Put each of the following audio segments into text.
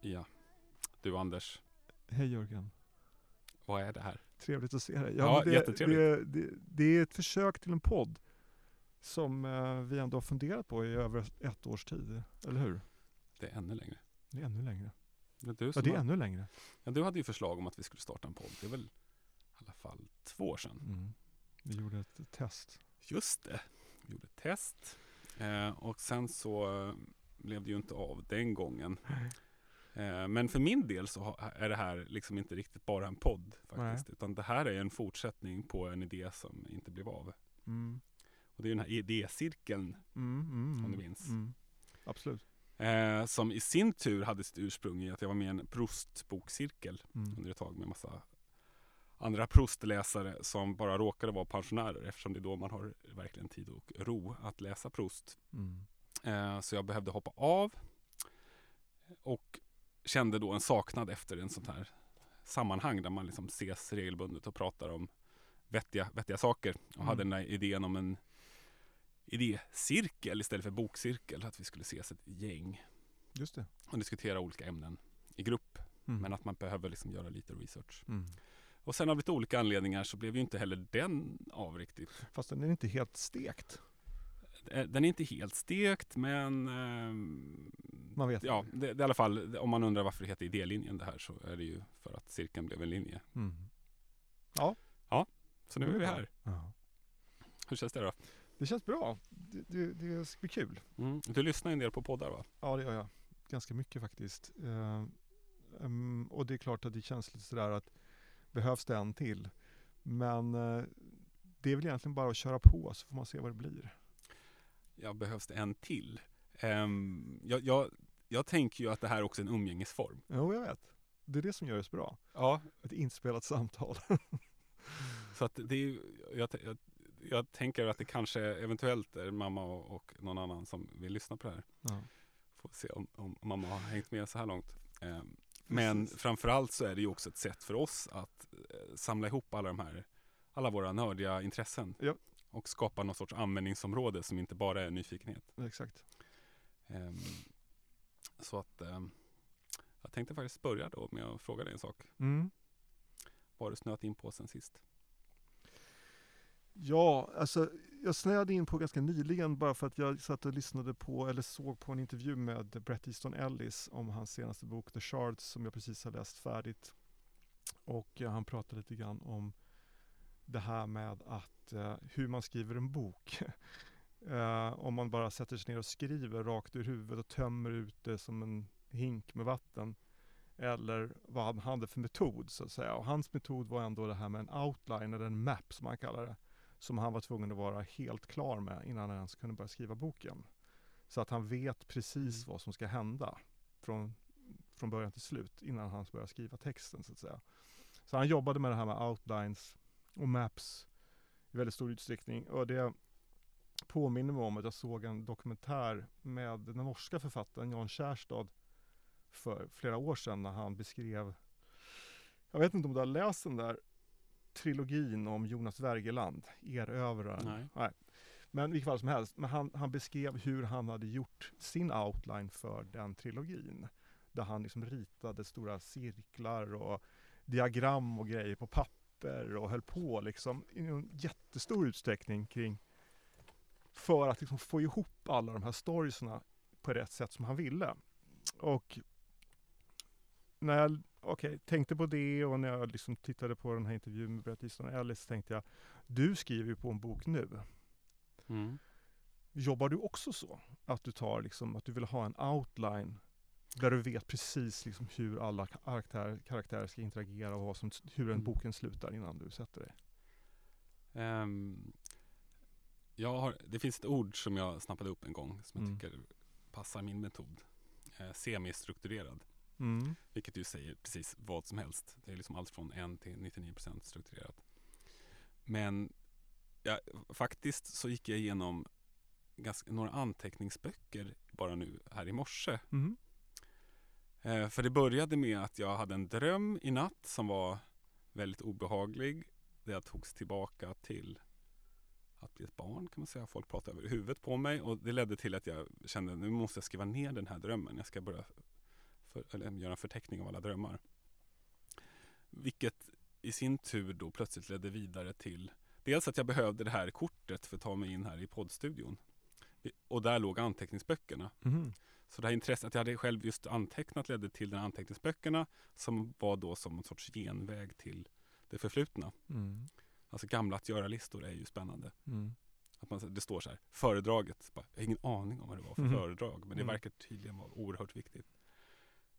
Ja. Du Anders, Hej Jörgen, vad är det här? trevligt att se dig. Ja, men det, jättetrevligt. Det, det, det är ett försök till en podd som eh, vi ändå har funderat på i över ett års tid, eller hur? Det är ännu längre. Det är ännu längre. Det är du Ja, det är har, ännu längre. ja, du hade ju förslag om att vi skulle starta en podd. Det är väl i alla fall två år sedan. Mm. Vi gjorde ett test. Just det. Vi gjorde ett test. Eh, och sen så eh, blev det ju inte av den gången. Eh, men för min del så är det här liksom inte riktigt bara en podd faktiskt. Utan det här är en fortsättning på en idé som inte blev av. Mm. Och det är den här idécirkeln Mm, mm, Om du mm, minns. Mm. Absolut. Eh, som i sin tur hade sitt ursprung i att jag var med i en Proust-bokcirkel Mm. under ett tag med massa andra Proust-läsare som bara råkade vara pensionärer eftersom det är då man har verkligen tid och ro att läsa Proust. Mm. Eh, så jag behövde hoppa av och kände då en saknad efter en sånt här sammanhang där man liksom ses regelbundet och pratar om vettiga, vettiga saker. Och Mm. hade den där idén om en idécirkel istället för bokcirkel. Att vi skulle ses ett gäng Just det. och diskutera olika ämnen i grupp. Mm. Men att man behöver liksom göra lite research. Mm. Och sen av lite olika anledningar så blev ju inte heller den av riktigt. Fast den är inte helt stekt. Eh, Den är inte helt stekt men ehm, Man vet Ja, det, det i alla fall om man undrar varför det heter idélinjen det här så är det ju för att cirkeln blev en linje. Mm. Så nu är vi här. Ja. Hur känns det då? Det känns bra. Det, det, det ska bli kul. Mm. Du lyssnar ju en del på poddar va? Ja, det gör jag. Ganska mycket faktiskt. Eh, ehm, och det är klart att det känns lite sådär att behövs det en till? Men eh, det är väl egentligen bara att köra på så får man se vad det blir. Ja, behövs det en till? Ehm, jag, jag, jag tänker ju att det här är också en umgängesform. Jo, jag vet. Det är det som gör det så bra. Ja. Ett inspelat samtal. Så att det är jag, jag, jag tänker att det kanske eventuellt är mamma och, och någon annan som vill lyssna på det här. ja. Får se om, om mamma har hängt med så här långt. Ehm, Men framförallt så är det ju också ett sätt för oss att eh, samla ihop alla de här, alla våra nördiga intressen. Ja. Och skapa något sorts användningsområde som inte bara är nyfikenhet. Exakt. Ehm, Så att ehm, jag tänkte faktiskt börja då med att fråga dig en sak. Mm. Vad har du snöat in på sen sist? Ja, alltså jag snöade in på ganska nyligen bara för att jag satt och lyssnade på eller såg på en intervju med Bret Easton Ellis om hans senaste bok The Shards som jag precis har läst färdigt. Och ja, han pratade lite grann om det här med att eh, hur man skriver en bok. Eh, om man bara sätter sig ner och skriver rakt ur huvudet och tömmer ut det som en hink med vatten. Eller vad han hade för metod så att säga. Och hans metod var ändå det här med en outline eller en map som man kallar det som han var tvungen att vara helt klar med innan han ens kunde börja skriva boken. Så att han vet precis vad som ska hända från, från början till slut innan han börjar skriva texten så att säga. Så han jobbade med det här med outlines och maps i väldigt stor utsträckning och det påminner mig om att jag såg en dokumentär med den norska författaren Jan Kjærstad för flera år sedan när han beskrev jag vet inte om du har läst den där trilogin om Jonas Wergeland, Erövraren. Nej. Men i vilket fall som helst, men han, han beskrev hur han hade gjort sin outline för den trilogin. Där han liksom ritade stora cirklar och diagram och grejer på papper och höll på liksom i en jättestor utsträckning kring för att liksom få ihop alla de här storiesna på rätt sätt som han ville. Och när jag okej, tänkte på det och när jag liksom tittade på den här intervjun med Bret Easton Ellis tänkte jag, du skriver ju på en bok nu. Mm. Jobbar du också så? Att du tar liksom, att du vill ha en outline där du vet precis liksom hur alla karaktärer, karaktärer ska interagera och vad som, hur en Mm. boken slutar innan du sätter dig. Ehm, jag har, det finns ett ord som jag snappade upp en gång som jag Mm. tycker passar min metod. Eh, semistrukturerad. Mm. Vilket ju säger precis vad som helst. Det är liksom allt från 1 till 99% strukturerat. Men ja, faktiskt så gick jag igenom ganska, några anteckningsböcker bara nu här i morse. Mm. Eh, för det började med att jag hade en dröm i natt som var väldigt obehaglig. Där jag togs tillbaka till att bli ett barn kan man säga. Folk pratade över huvudet på mig och det ledde till att jag kände nu måste jag skriva ner den här drömmen. Jag ska börja för, eller, göra en förteckning av alla drömmar. Vilket i sin tur då plötsligt ledde vidare till dels att jag behövde det här kortet för att ta mig in här i poddstudion. Och där låg anteckningsböckerna. Mhm. Så det här intresset, att jag hade själv just antecknat ledde till den anteckningsböckerna som var då som en sorts genväg till det förflutna. Mm. Alltså gamla att göra-listor är ju spännande. Mm. Att man, det står så här, föredraget. Bara, jag har ingen aning om vad det var för Mhm. föredrag, men det Mm. verkar tydligen vara oerhört viktigt.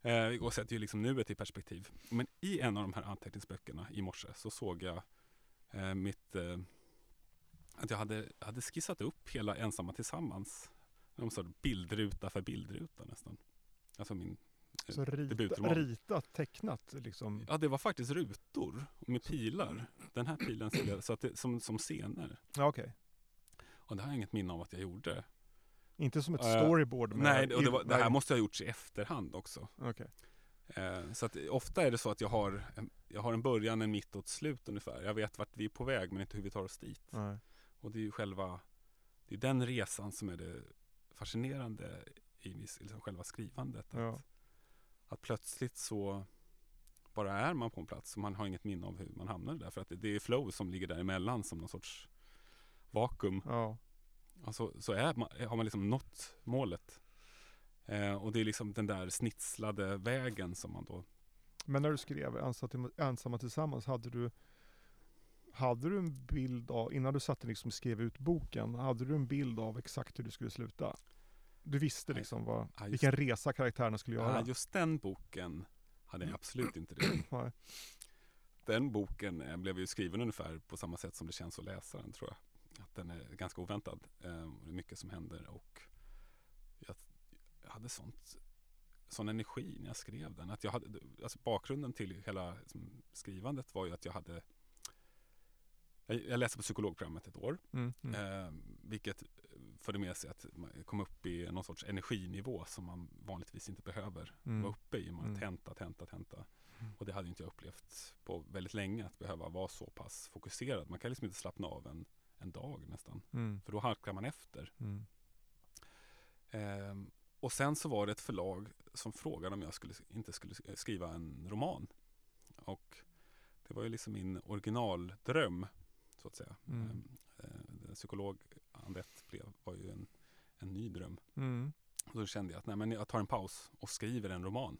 Eh, och sätter ju liksom nuet i perspektiv. Men i en av de här anteckningsböckerna i morse så såg jag eh, mitt, eh, att jag hade, hade skissat upp hela Ensamma Tillsammans. Någon sorts bildruta för bildruta nästan. Alltså min eh, Så rita, ritat, tecknat liksom. Ja, det var faktiskt rutor med pilar. Den här pilen jag, så att det, som, som scener. Ja, okej. Och det har jag inget minne av att jag gjorde. Inte som ett storyboard med... Nej, och det, var, det här måste ha gjorts i efterhand också. Okej. Eh, så att ofta är det så att jag har, en, jag har en början, en mitt och ett slut ungefär. Jag vet vart vi är på väg men inte hur vi tar oss dit. Nej. Och det är ju själva, det är den resan som är det fascinerande i liksom själva skrivandet. Att, Ja. att plötsligt så bara är man på en plats och man har inget minne av hur man hamnade där. För att det, det är flow som ligger däremellan som någon sorts vakuum. Ja. Och så, är man, har man liksom nått målet. Eh, och det är liksom den där snitslade vägen som man då Men när du skrev Ensamma, tillsammans, hade du hade du en bild av, innan du satte liksom skrev ut boken, hade du en bild av exakt hur du skulle sluta? Du visste liksom vad, Ja, vilken resa karaktärerna skulle göra? Ja, just den boken hade jag absolut inte det. Den boken eh, blev ju skriven ungefär på samma sätt som det känns att läsa den tror jag. Att den är ganska oväntad. Eh, och det är mycket som händer och jag, jag hade sånt, sån energi när jag skrev den. Att jag hade, alltså bakgrunden till hela liksom, skrivandet var ju att jag hade jag, jag läste på psykologprogrammet ett år. Mm, mm. Eh, vilket förde med sig att man kom upp i någon sorts energinivå som man vanligtvis inte behöver Mm. vara uppe i. Man Mm. tenta, tenta, tenta. Mm. Och det hade inte jag upplevt på väldigt länge att behöva vara så pass fokuserad. Man kan liksom inte slappna av en, en dag nästan. Mm, För då halkar man efter. mm. Ehm, och sen så var det ett förlag som frågade om jag skulle, inte skulle skriva en roman. Och det var ju liksom min originaldröm så att säga. Mm. Ehm, eh, psykolog Andette blev, var ju en, en ny dröm. Mm. Och då kände jag att nej, men jag tar en paus och skriver en roman.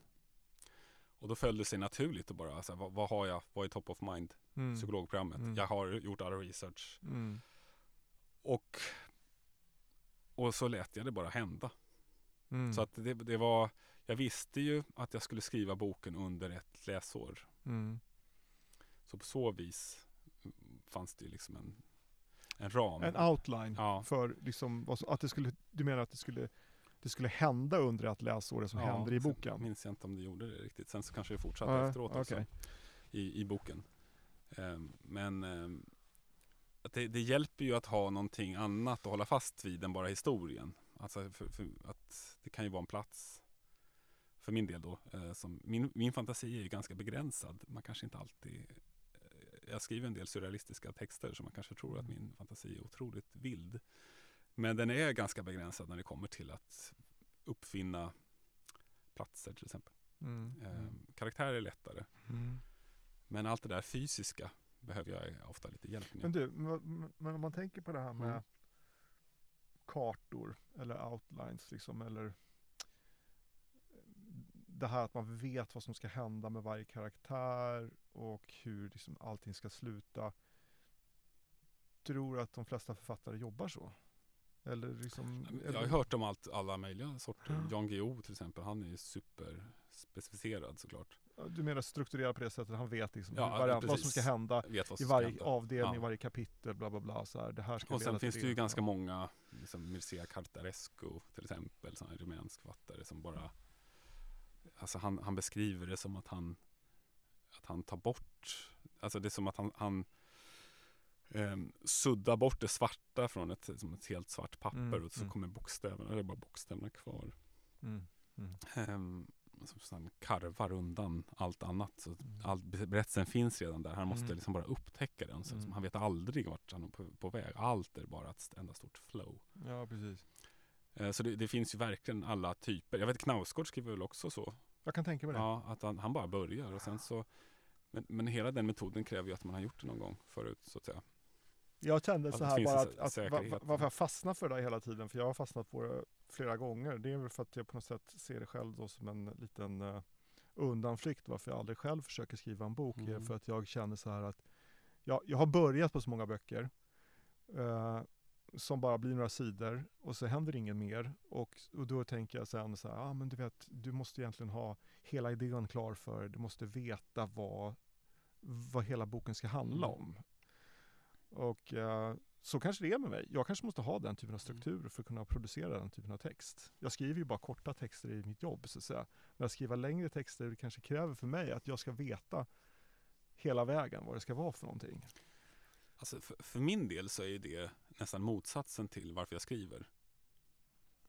Och då föll det sig naturligt att bara, alltså, vad, vad har jag, vad är top of mind? Mm. Psykologprogrammet. Mm. Jag har gjort all research. Mm. Och, och så lät jag det bara hända. Mm. Så att det, det var, jag visste ju att jag skulle skriva boken under ett läsår. Mm. Så på så vis fanns det liksom en, en ram. En outline Ja. för liksom, att det skulle, du menar att det skulle, det skulle hända under ett läsår det som Ja, händer i sen boken? minns jag inte om det gjorde det riktigt. Sen så kanske det fortsatte Ja, efteråt okej. också. I, i boken. Ehm, men ehm, det, det hjälper ju att ha någonting annat att hålla fast vid än bara historien. Alltså för, för att det kan ju vara en plats för min del då. Eh, som, min, min fantasi är ju ganska begränsad. Man kanske inte alltid eh, jag skriver en del surrealistiska texter så man kanske tror att min fantasi är otroligt vild. Men den är ganska begränsad när det kommer till att uppfinna platser till exempel. Mm. Eh, karaktärer är lättare. Mm. Men allt det där fysiska behöver jag ofta lite hjälp med. Men du, men om man tänker på det här med Mm. kartor eller outlines liksom, eller det här att man vet vad som ska hända med varje karaktär och hur liksom allting ska sluta. Tror du att de flesta författare jobbar så? Eller liksom, jag har hört om allt, alla möjliga sorter. Ja. Jan Guillou till exempel, han är ju superspecificerad såklart. Du menar strukturera på det sättet, han vet liksom Ja, varje, vad som ska hända vad i som varje hända. avdelning, Ja. varje kapitel, bla bla bla. Så här, det här ska Och sen finns det ju ganska många, liksom Mircea Cartarescu till exempel, här rumänsk författare som bara Alltså han, han beskriver det som att han Att han tar bort Alltså det är som att han, han ehm, suddar bort det svarta från ett, som ett helt svart papper Mm, och så mm. kommer bokstäverna, det är bara bokstäverna kvar. Mm. Mm. Som karvar undan allt annat. Så Mm. all, berättelsen finns redan där. Han måste Mm. liksom bara upptäcka den. Så Mm. Han vet aldrig vart han är på, på väg. Allt är bara ett enda stort flow. Ja, precis. Eh, så det, det finns ju verkligen alla typer. Jag vet Knausgård skriver väl också så. Jag kan tänka mig det. Ja, att han, han bara börjar och sen så men, men hela den metoden kräver ju att man har gjort det någon gång förut så att säga. Jag kände Att så här bara att, att va- varför jag fastnar för det hela tiden, för jag har fastnat på det flera gånger. Det är väl för att jag på något sätt ser det själv som en liten uh, undanflykt varför jag aldrig själv försöker skriva en bok. är Mm. För att jag känner så här att jag, jag har börjat på så många böcker eh, som bara blir några sidor och så händer inget mer. Och, och då tänker jag sen så här, ah, men du vet, du måste egentligen ha hela idén klar för Du måste veta vad, vad hela boken ska handla Mm. om. Och eh, så kanske det är med mig. Jag kanske måste ha den typen av struktur för att kunna producera den typen av text. Jag skriver ju bara korta texter i mitt jobb så att säga. Men att skriva längre texter kanske kräver för mig att jag ska veta hela vägen vad det ska vara för någonting. Alltså för, för min del så är det nästan motsatsen till varför jag skriver.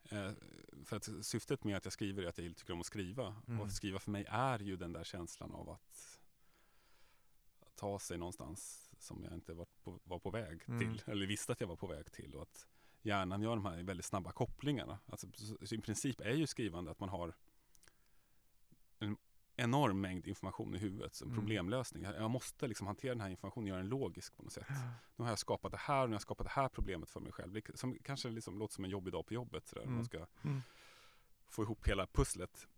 Eh, för att syftet med att jag skriver är att jag tycker om att skriva. Mm. Och att skriva för mig är ju den där känslan av att ta sig någonstans som jag inte var på, var på väg Mm. till. Eller visste att jag var på väg till. Och att hjärnan gör de här väldigt snabba kopplingarna. Alltså, så, så I princip är ju skrivande att man har en enorm mängd information i huvudet som Mm. problemlösning. Jag måste liksom hantera den här informationen göra den logisk på något sätt. Nu har jag skapat det här och nu har jag skapat det här problemet för mig själv. Det som kanske liksom låter som en jobbig dag på jobbet. Sådär, Mm. Man ska Mm. få ihop hela pusslet.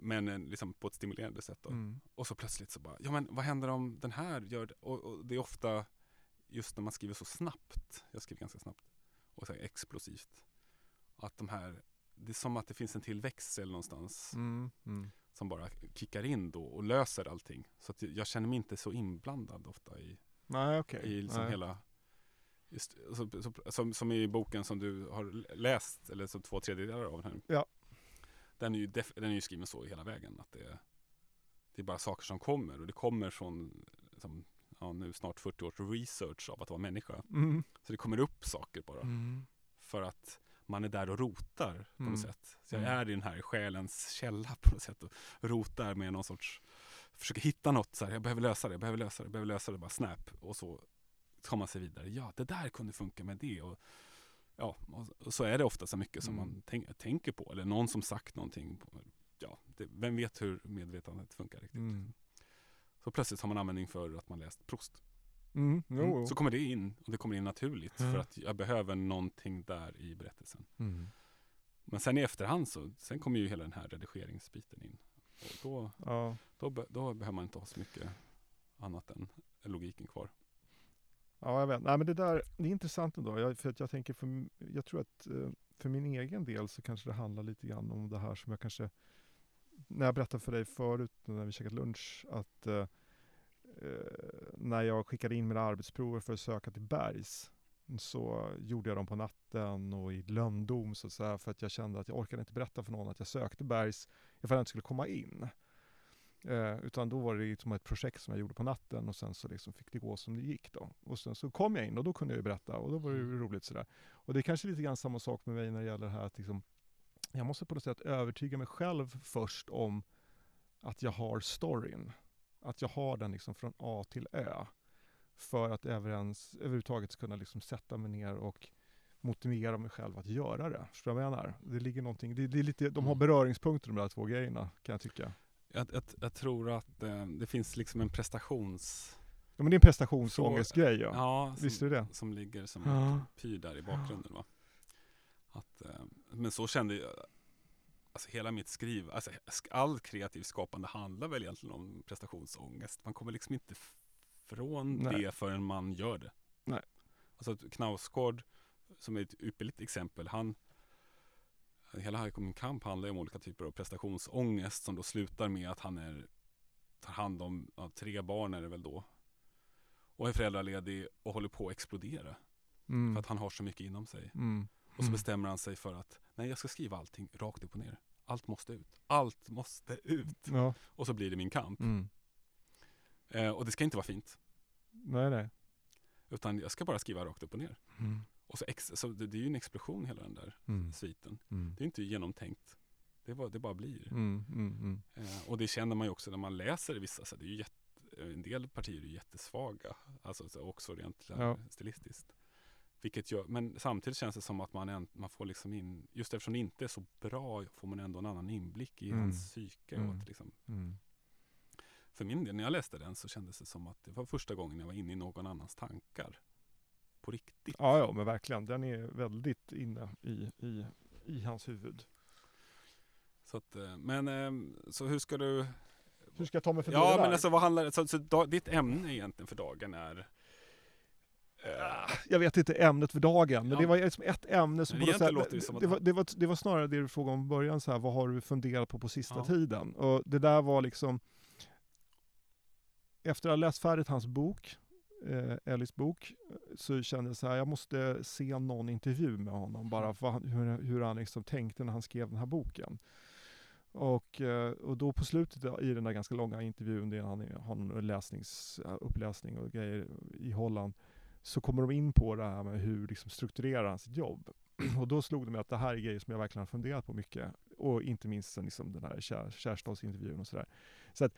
Men- liksom på ett stimulerande sätt. Då. Mm. Och så plötsligt så bara, ja men vad händer om den här gör det? Och, och det är ofta just när man skriver så snabbt. Jag skriver ganska snabbt. Och så här explosivt. Att de här, det är som att det finns en till växel någonstans. Mm. Mm. Som bara kickar in då och löser allting. Så att jag känner mig inte så inblandad ofta i Nej, okej. i liksom Nej. hela just, så, så, som, som i boken som du har läst, eller som två tredjedelar av här. Ja. Den är ju, den är ju skriven så i hela vägen. Att det, är, det är bara saker som kommer och det kommer från som, ja, nu snart 40 års research av att vara människa. Mm. Så det kommer upp saker bara. Mm. För att man är där och rotar på Mm. något sätt. Så jag Mm. är i den här själens källa på något sätt och rotar med någon sorts, försöker hitta något så här, jag behöver lösa det, jag behöver lösa det, jag behöver lösa det, bara snap. Och så tar man sig vidare, ja det där kunde funka med det. Och, ja, så är det ofta så mycket som Mm. man tänk, tänker på, eller någon som sagt någonting. På, ja, det, vem vet hur medvetandet funkar riktigt. Mm. Så plötsligt har man användning för att man läst Proust. Mm. Jo, Mm. jo. Så kommer det in, och det kommer in naturligt, för att jag behöver någonting där i berättelsen. Mm. Men sen i efterhand så, sen kommer ju hela den här redigeringsbiten in. Och då, Ja. då, då behöver man inte ha så mycket annat än logiken kvar. Ja, jag vet. Nej, men det där det är intressant ändå. Jag, för att jag tänker, för, jag tror att eh, för min egen del så kanske det handlar lite grann om det här som jag kanske, när jag berättade för dig förut när vi käkat lunch, att eh, eh, när jag skickade in mina arbetsprover för att söka till Bergs, så gjorde jag dem på natten och i lönndom så att säga, för att jag kände att jag orkade inte berätta för någon att jag sökte Bergs ifall jag inte skulle komma in. Eh, utan då var det liksom ett projekt som jag gjorde på natten och sen så liksom fick det gå som det gick då. Och sen så kom jag in och då kunde jag berätta och då var det ju roligt sådär. Och det är kanske lite grann samma sak med mig när det gäller det här att liksom, jag måste på något sätt övertyga mig själv först om att jag har storyn. Att jag har den liksom från A till Ö. För att överens, överhuvudtaget kunna liksom sätta mig ner och motivera mig själv att göra det. Förstår du vad jag menar? Det ligger någonting, det, det är lite, de har Mm. beröringspunkter de där två grejerna kan jag tycka. Jag, jag, jag tror att eh, det finns liksom en prestations... Ja, men det är en prestationsångestgrej ja. Ja, som, Visst är det som ligger som Ja. en pyr där i bakgrunden. Va? Att, eh, men så kände jag, alltså hela mitt skriv, alltså all kreativt skapande handlar väl egentligen om prestationsångest. Man kommer liksom inte från Nej. det förrän man gör det. Nej. Alltså Knausgård, som är ett ypperligt exempel, han Hela High Kamp handlar ju om olika typer av prestationsångest som då slutar med att han är, tar hand om ja, tre barn är det väl då. Och är föräldraledig och håller på att explodera. Mm. För att han har så mycket inom sig. Mm. Och så bestämmer han sig för att nej, jag ska skriva allting rakt upp och ner. Allt måste ut. Allt måste ut. Ja. Och så blir det min kamp. Mm. Eh, och det ska inte vara fint. Nej, nej. Utan jag ska bara skriva rakt upp och ner. Mm. Och så, ex- så det, det är ju en explosion hela den där Mm. sviten. Mm. Det är inte genomtänkt. Det, bara, det bara blir. Mm, mm, mm. Eh, och det känner man ju också när man läser vissa, så det är ju jätte, en del partier är jättesvaga, alltså så också rent Ja. stilistiskt. Vilket gör, men samtidigt känns det som att man, en, man får liksom in, just eftersom det inte är så bra, får man ändå en annan inblick i Mm. hans psyke. Mm. att liksom, Mm. för min del, när jag läste den så kändes det som att det var första gången jag var inne i någon annans tankar. På riktigt. Ja, ja, men verkligen. Den är väldigt inne i, i, i hans huvud. Så att, eh, men eh, så hur ska du Hur ska jag ta mig förbi Ja det där? men alltså vad handlar så, så da, ditt ämne egentligen för dagen är Ah, Jag vet inte ämnet för dagen, men Ja. det var liksom ett ämne som... Det som att det, var, det, var, det var snarare det du frågade om i början, så här, vad har du funderat på på sista Ja. tiden? Och det där var liksom... Efter att ha läst färdigt hans bok, eh, Ellis bok, så kände jag så här, jag måste se någon intervju med honom, bara för han, hur, hur han liksom tänkte när han skrev den här boken. Och, eh, och då på slutet i den där ganska långa intervjun, där han har en läsnings, uppläsning och grejer i Holland, så kommer de in på det här med hur liksom strukturerar han sitt jobb. Och då slog det mig att det här är grejer som jag verkligen har funderat på mycket. Och inte minst sen liksom den här kär, kärstadsintervjun och sådär. Så att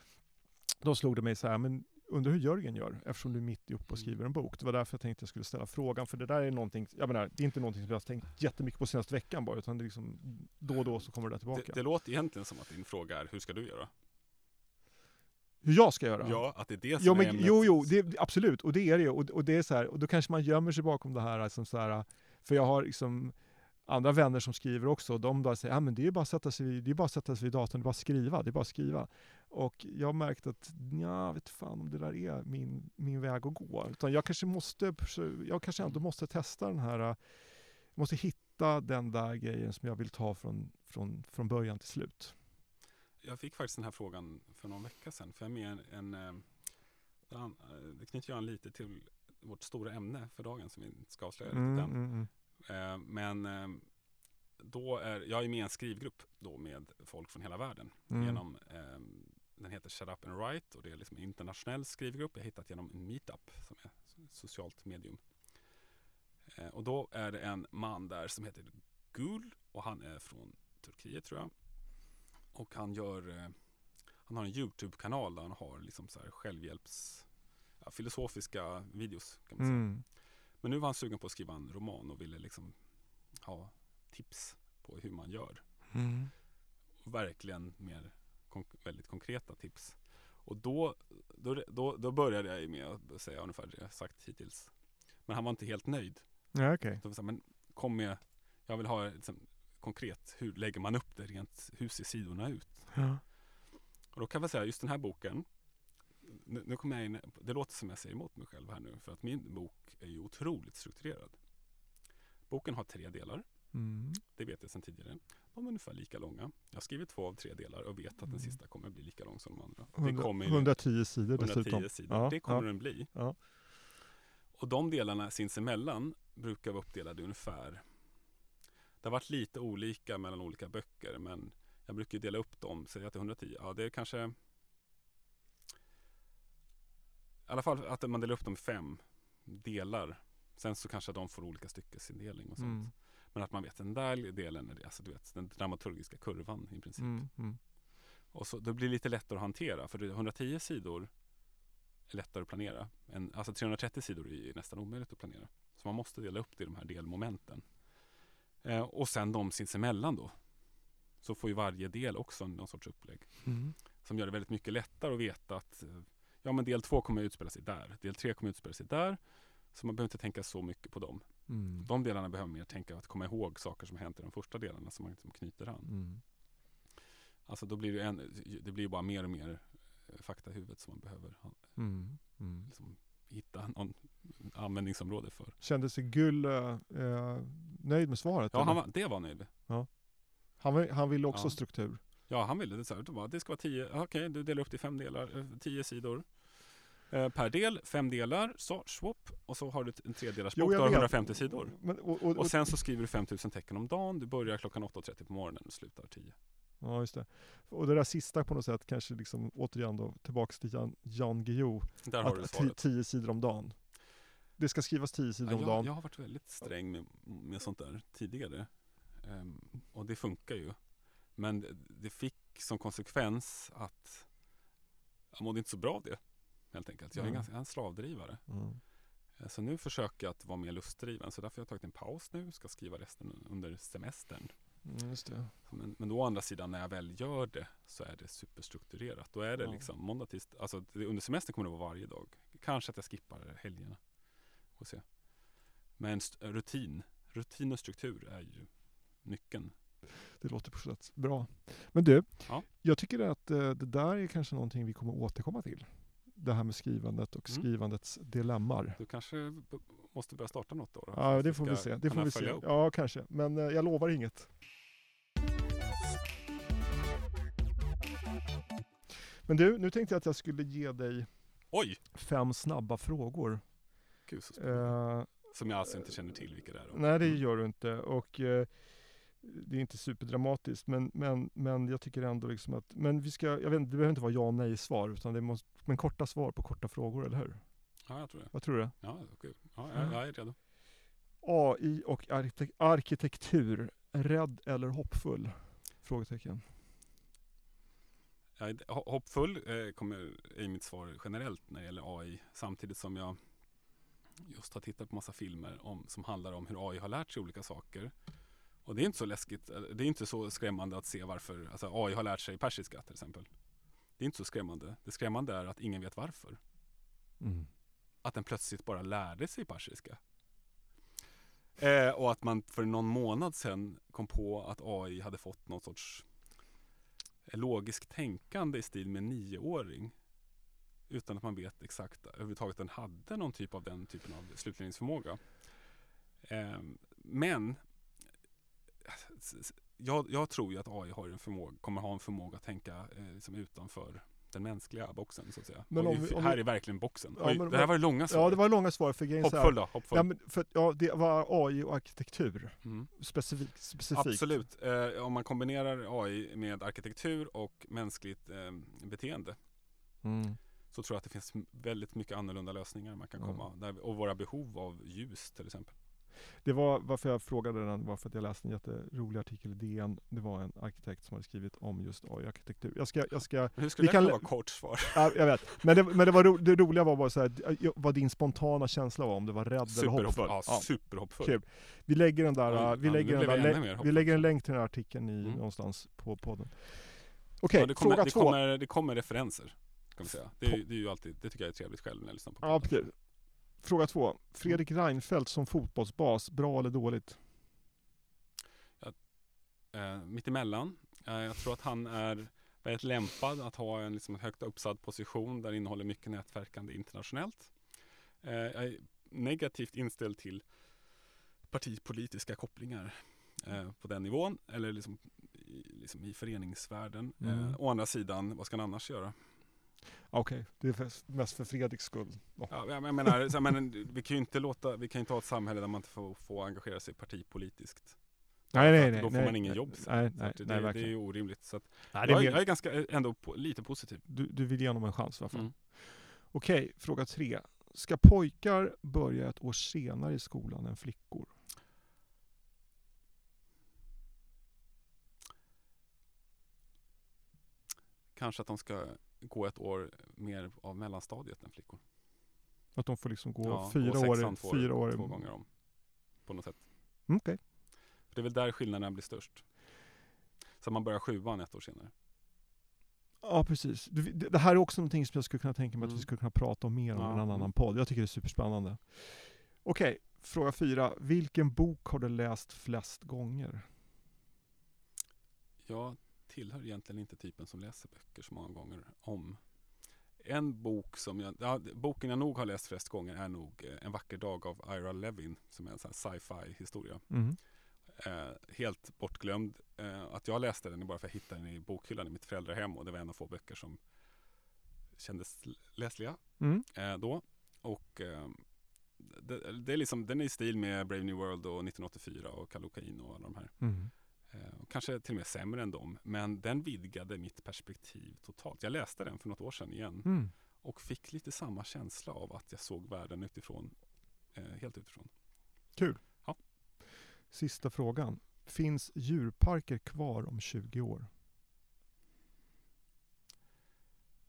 då slog det mig så här, men undrar hur Jörgen gör eftersom du är mitt uppe och skriver en bok. Det var därför jag tänkte jag skulle ställa frågan, för det där är någonting, jag menar, det är inte någonting som jag har tänkt jättemycket på senaste veckan bara, utan det är liksom då och då så kommer det där tillbaka. det, det låter egentligen som att din fråga är hur ska du göra? hur jag ska göra? Ja, att det är det som Jo, är men, ämnet. jo, jo, det, absolut. Och det är det ju. Och, och det är så här, och då kanske man gömmer sig bakom det här, liksom så här för jag har liksom andra vänner som skriver också, de bara säger, ja men det är bara att sätta sig vid, det är bara att sätta sig vid datorn, det är bara att skriva, det är bara att skriva. Och jag har märkt att, ja, vet fan om det där är min, min väg att gå. Utan jag kanske måste, jag kanske ändå måste testa den här, jag måste hitta den där grejen som jag vill ta från, från, från början till slut. Jag fick faktiskt den här frågan för någon vecka sedan. För jag är med en, en eh, det eh, det knyter ju an lite till vårt stora ämne för dagen som vi inte ska avslöja Mm, riktigt än. mm. Eh, Men eh, då är, jag är med i en skrivgrupp då med folk från hela världen. Mm. Genom, eh, den heter Shut Up and Write och det är liksom en internationell skrivgrupp jag hittat genom en meetup som är ett socialt medium. Eh, Och då är det en man där som heter Gul och han är från Turkiet tror jag. Och han gör Han har en Youtube-kanal där han har liksom så här självhjälps ja, Filosofiska videos kan man säga. Mm. Men nu var han sugen på att skriva en roman och ville liksom ha tips på hur man gör. Mm. Verkligen mer konk- väldigt konkreta tips. Och då, då, då, då började jag med att säga ungefär det jag sagt hittills. Men han var inte helt nöjd. Ja, det så men kom med, jag vill ha liksom, konkret, hur lägger man upp det rent, hur ser sidorna ut? Ja. Och då kan jag säga, just den här boken, nu, nu kommer jag in, det låter som jag säger emot mig själv här nu, för att min bok är ju otroligt strukturerad. Boken har tre delar, Mm. det vet jag sedan tidigare. De är ungefär lika långa. Jag har skrivit två av tre delar och vet att den Mm. sista kommer bli lika lång som de andra. Det 100, kommer ju 110 sidor 110 dessutom. sidor. Ja, det kommer ja. den bli. Ja. Och de delarna sinsemellan brukar vara uppdelade ungefär. Det har varit lite olika mellan olika böcker men jag brukar dela upp dem, att det är 110. Ja, det är kanske i alla fall att man delar upp dem i fem delar. Sen så kanske de får olika styckesindelning och sånt. Mm. Men att man vet den där delen, är alltså du vet den dramaturgiska kurvan i princip. Mm. Mm. Och så, det blir lite lättare att hantera för det är 110 sidor är lättare att planera. En, alltså 330 sidor är nästan omöjligt att planera. Så man måste dela upp det i de här delmomenten. Eh, och sen de sinsemellan då. Så får ju varje del också någon sorts upplägg. Mm. Som gör det väldigt mycket lättare att veta att eh, ja men del två kommer utspela sig där. Del tre kommer utspela sig där. Så man behöver inte tänka så mycket på dem. Mm. De delarna behöver mer tänka att komma ihåg saker som hänt i de första delarna som man liksom knyter an. Mm. Alltså då blir det, en, det blir bara mer och mer eh, fakta i huvudet som man behöver Mm. Mm. liksom, hitta någon användningsområde för. Kände sig Gull eh, eh, nöjd med svaret? Ja, han var, det var han nöjd. han, var, han ville också Ja. struktur? Ja, han ville det. Så här, det, ska vara tio, okej, du delar upp det i fem delar, eh, tio sidor. Eh, per del, fem delar, så swap. Och så har du en tredelars bok, du har vet. 150 sidor. Men, och, och, och, sen så skriver du 5000 tecken om dagen. Du börjar klockan 8.30 på morgonen och slutar 10. ja, just det. Och det där sista på något sätt, kanske liksom återigen då tillbaks till Jan, Jan Guillou. Där har du Att svaret. tio sidor om dagen. Det ska skrivas tio sidor Ja, om jag, dagen. jag har varit väldigt sträng med, med sånt där tidigare. Ehm, och det funkar ju. Men det- fick som konsekvens att jag mådde inte så bra av det. Helt enkelt. Jag är, Mm. ganska, jag är en slavdrivare. Mm. Eh, Så nu försöker jag att vara mer lustdriven. Så därför har jag tagit en paus nu. Ska skriva resten under semestern. Mm. Men, men då å andra sidan när jag väl gör det så är det superstrukturerat. Då är det Ja. liksom måndag, tisdag. Alltså under semestern kommer det vara varje dag. Kanske att jag skippar helgerna. Får se. Men rutin, rutin och struktur är ju nyckeln. Det låter på sätt bra. Men du, Ja. jag tycker att eh, det där är kanske någonting vi kommer återkomma till. Det här med skrivandet och Mm. skrivandets dilemmar. Du kanske måste börja starta något då? då Ja, det får vi se. Det får vi se. upp. Ja, kanske. Men eh, jag lovar inget. Men du, nu tänkte jag att jag skulle ge dig Oj! fem snabba frågor. Gud så. Eh, Som jag alltså inte känner till vilka det är. Då. nej, det Mm. gör du inte. Och eh, det är inte superdramatiskt, men, men, men jag tycker ändå liksom att, men vi ska, jag vet det behöver inte vara ja och nej svar, utan det måste, men korta svar på korta frågor, eller hur? Ja, jag tror det. Vad tror du? Ja, kul. Ja, jag, jag är redo. AI och arkitek- arkitektur, rädd eller hoppfull? Frågetecken. Hoppfull eh, kommer, är mitt svar generellt när det gäller AI. Samtidigt som jag just har tittat på massa filmer om, som handlar om hur AI har lärt sig olika saker. Och det är inte så läskigt, eh, det är inte så skrämmande att se varför alltså AI har lärt sig persiska till exempel. Det är inte så skrämmande. Det skrämmande är att ingen vet varför. Mm. Att den plötsligt bara lärde sig persiska. Eh, och att man för någon månad sedan kom på att AI hade fått någon sorts logiskt tänkande i stil med en nioåring. Utan att man vet exakt överhuvudtaget den hade någon typ av den typen av slutledningsförmåga. Eh, men jag, jag tror ju att AI har en förmåga, kommer ha en förmåga att tänka eh, liksom utanför den mänskliga boxen så att säga. Men om om här är verkligen boxen. Ja, Oj, men det här var det långa svaret. Ja, det var långa svar för grejen Hoppfull då, hoppfull. Ja, men för, ja, det var AI och arkitektur. Mm. Specifikt. specifikt. Absolut. Eh, om man kombinerar AI med arkitektur och mänskligt eh, beteende Mm. så tror jag att det finns väldigt mycket annorlunda lösningar man kan Ja. komma. Där, och våra behov av ljus till exempel. Det var varför jag frågade den, var för att jag läste en jätterolig artikel i DN. Det var en arkitekt som hade skrivit om just AI-arkitektur. Jag ska, jag ska, Hur Vi skulle det kan vara kort svar? ja, jag vet. Men det, men det, var ro, det roliga var bara så här, ja, vad din spontana känsla var, om det var rädd eller Superhopp, hoppfull. ja, Ja. superhoppfull. Kul. Vi lägger den där, äh, vi ja, lägger nu den där, lä- vi lägger en länk till den här artikeln i, Mm. någonstans på podden. Okej, ja, det, kommer, fråga det, två. kommer, det kommer referenser. Kan vi säga. Det, är, ju- det är ju alltid, det tycker jag är trevligt själv när jag lyssnar på Ja, poddar. precis. Fråga två. Fredrik Reinfeldt som fotbollsbas, bra eller dåligt? eh, mittemellan. Eh, jag tror att han är väldigt lämpad att ha en liksom, högt uppsatt position där det innehåller mycket nätverkande internationellt. Eh, jag är negativt inställd till partipolitiska kopplingar eh, på den nivån eller liksom i, liksom i föreningsvärlden. Mm. Eh, å andra sidan, vad ska han annars göra? Okej, det är för- mest för Fredriks skull. Ja. Ja, jag menar, jag menar, vi kan ju inte låta, vi kan inte ha ett samhälle där man inte får, får engagera sig partipolitiskt. Nej, nej, nej. Då får nej, man ingen nej, jobb sen. Nej, nej, det, nej, det är ju orimligt. Så att Nej, jag, är- jag är ganska eh, ändå po- lite positiv. du, du vill ge honom en chans i alla fall. Mm. Okej, fråga tre. Ska pojkar börja ett år senare i skolan än flickor? Kanske att de ska gå ett år mer av mellanstadiet än flickor. Att de får liksom gå Ja, fyra, år, får fyra år? Två gånger om. På något sätt. Mm, Okej. För det är väl där skillnaderna blir störst. Så man börjar sjuan ett år senare. Ja, precis. Det, här är också någonting som jag skulle kunna tänka mig att vi Mm. skulle kunna prata om mer om i Ja, en annan mm. podd. Jag tycker det är superspännande. Okej, fråga fyra. Vilken bok har du läst flest gånger? Jag tillhör egentligen inte typen som läser böcker så många gånger om. En bok som jag, ja, boken jag nog har läst flest gånger är nog eh, En vacker dag av Ira Levin som är en sci-fi historia. Mm. Eh, helt bortglömd. Eh, att jag läste den är bara för att jag hittade den i bokhyllan i mitt föräldrahem och det var en av få böcker som kändes läsliga Mm. eh, då. Och eh, det, det är liksom, den är i stil med Brave New World och 1984 och Kallocain och alla de här. Mm. Eh, kanske till och med sämre än dem. Men den vidgade mimitt perspektiv totalt. Jag läste den för något år sedan igen Mm. och fick lite samma känsla av att jag såg världen utifrån, eh, helt utifrån. Kul. Ja. Sista frågan. finns djurparker kvar om 20 år?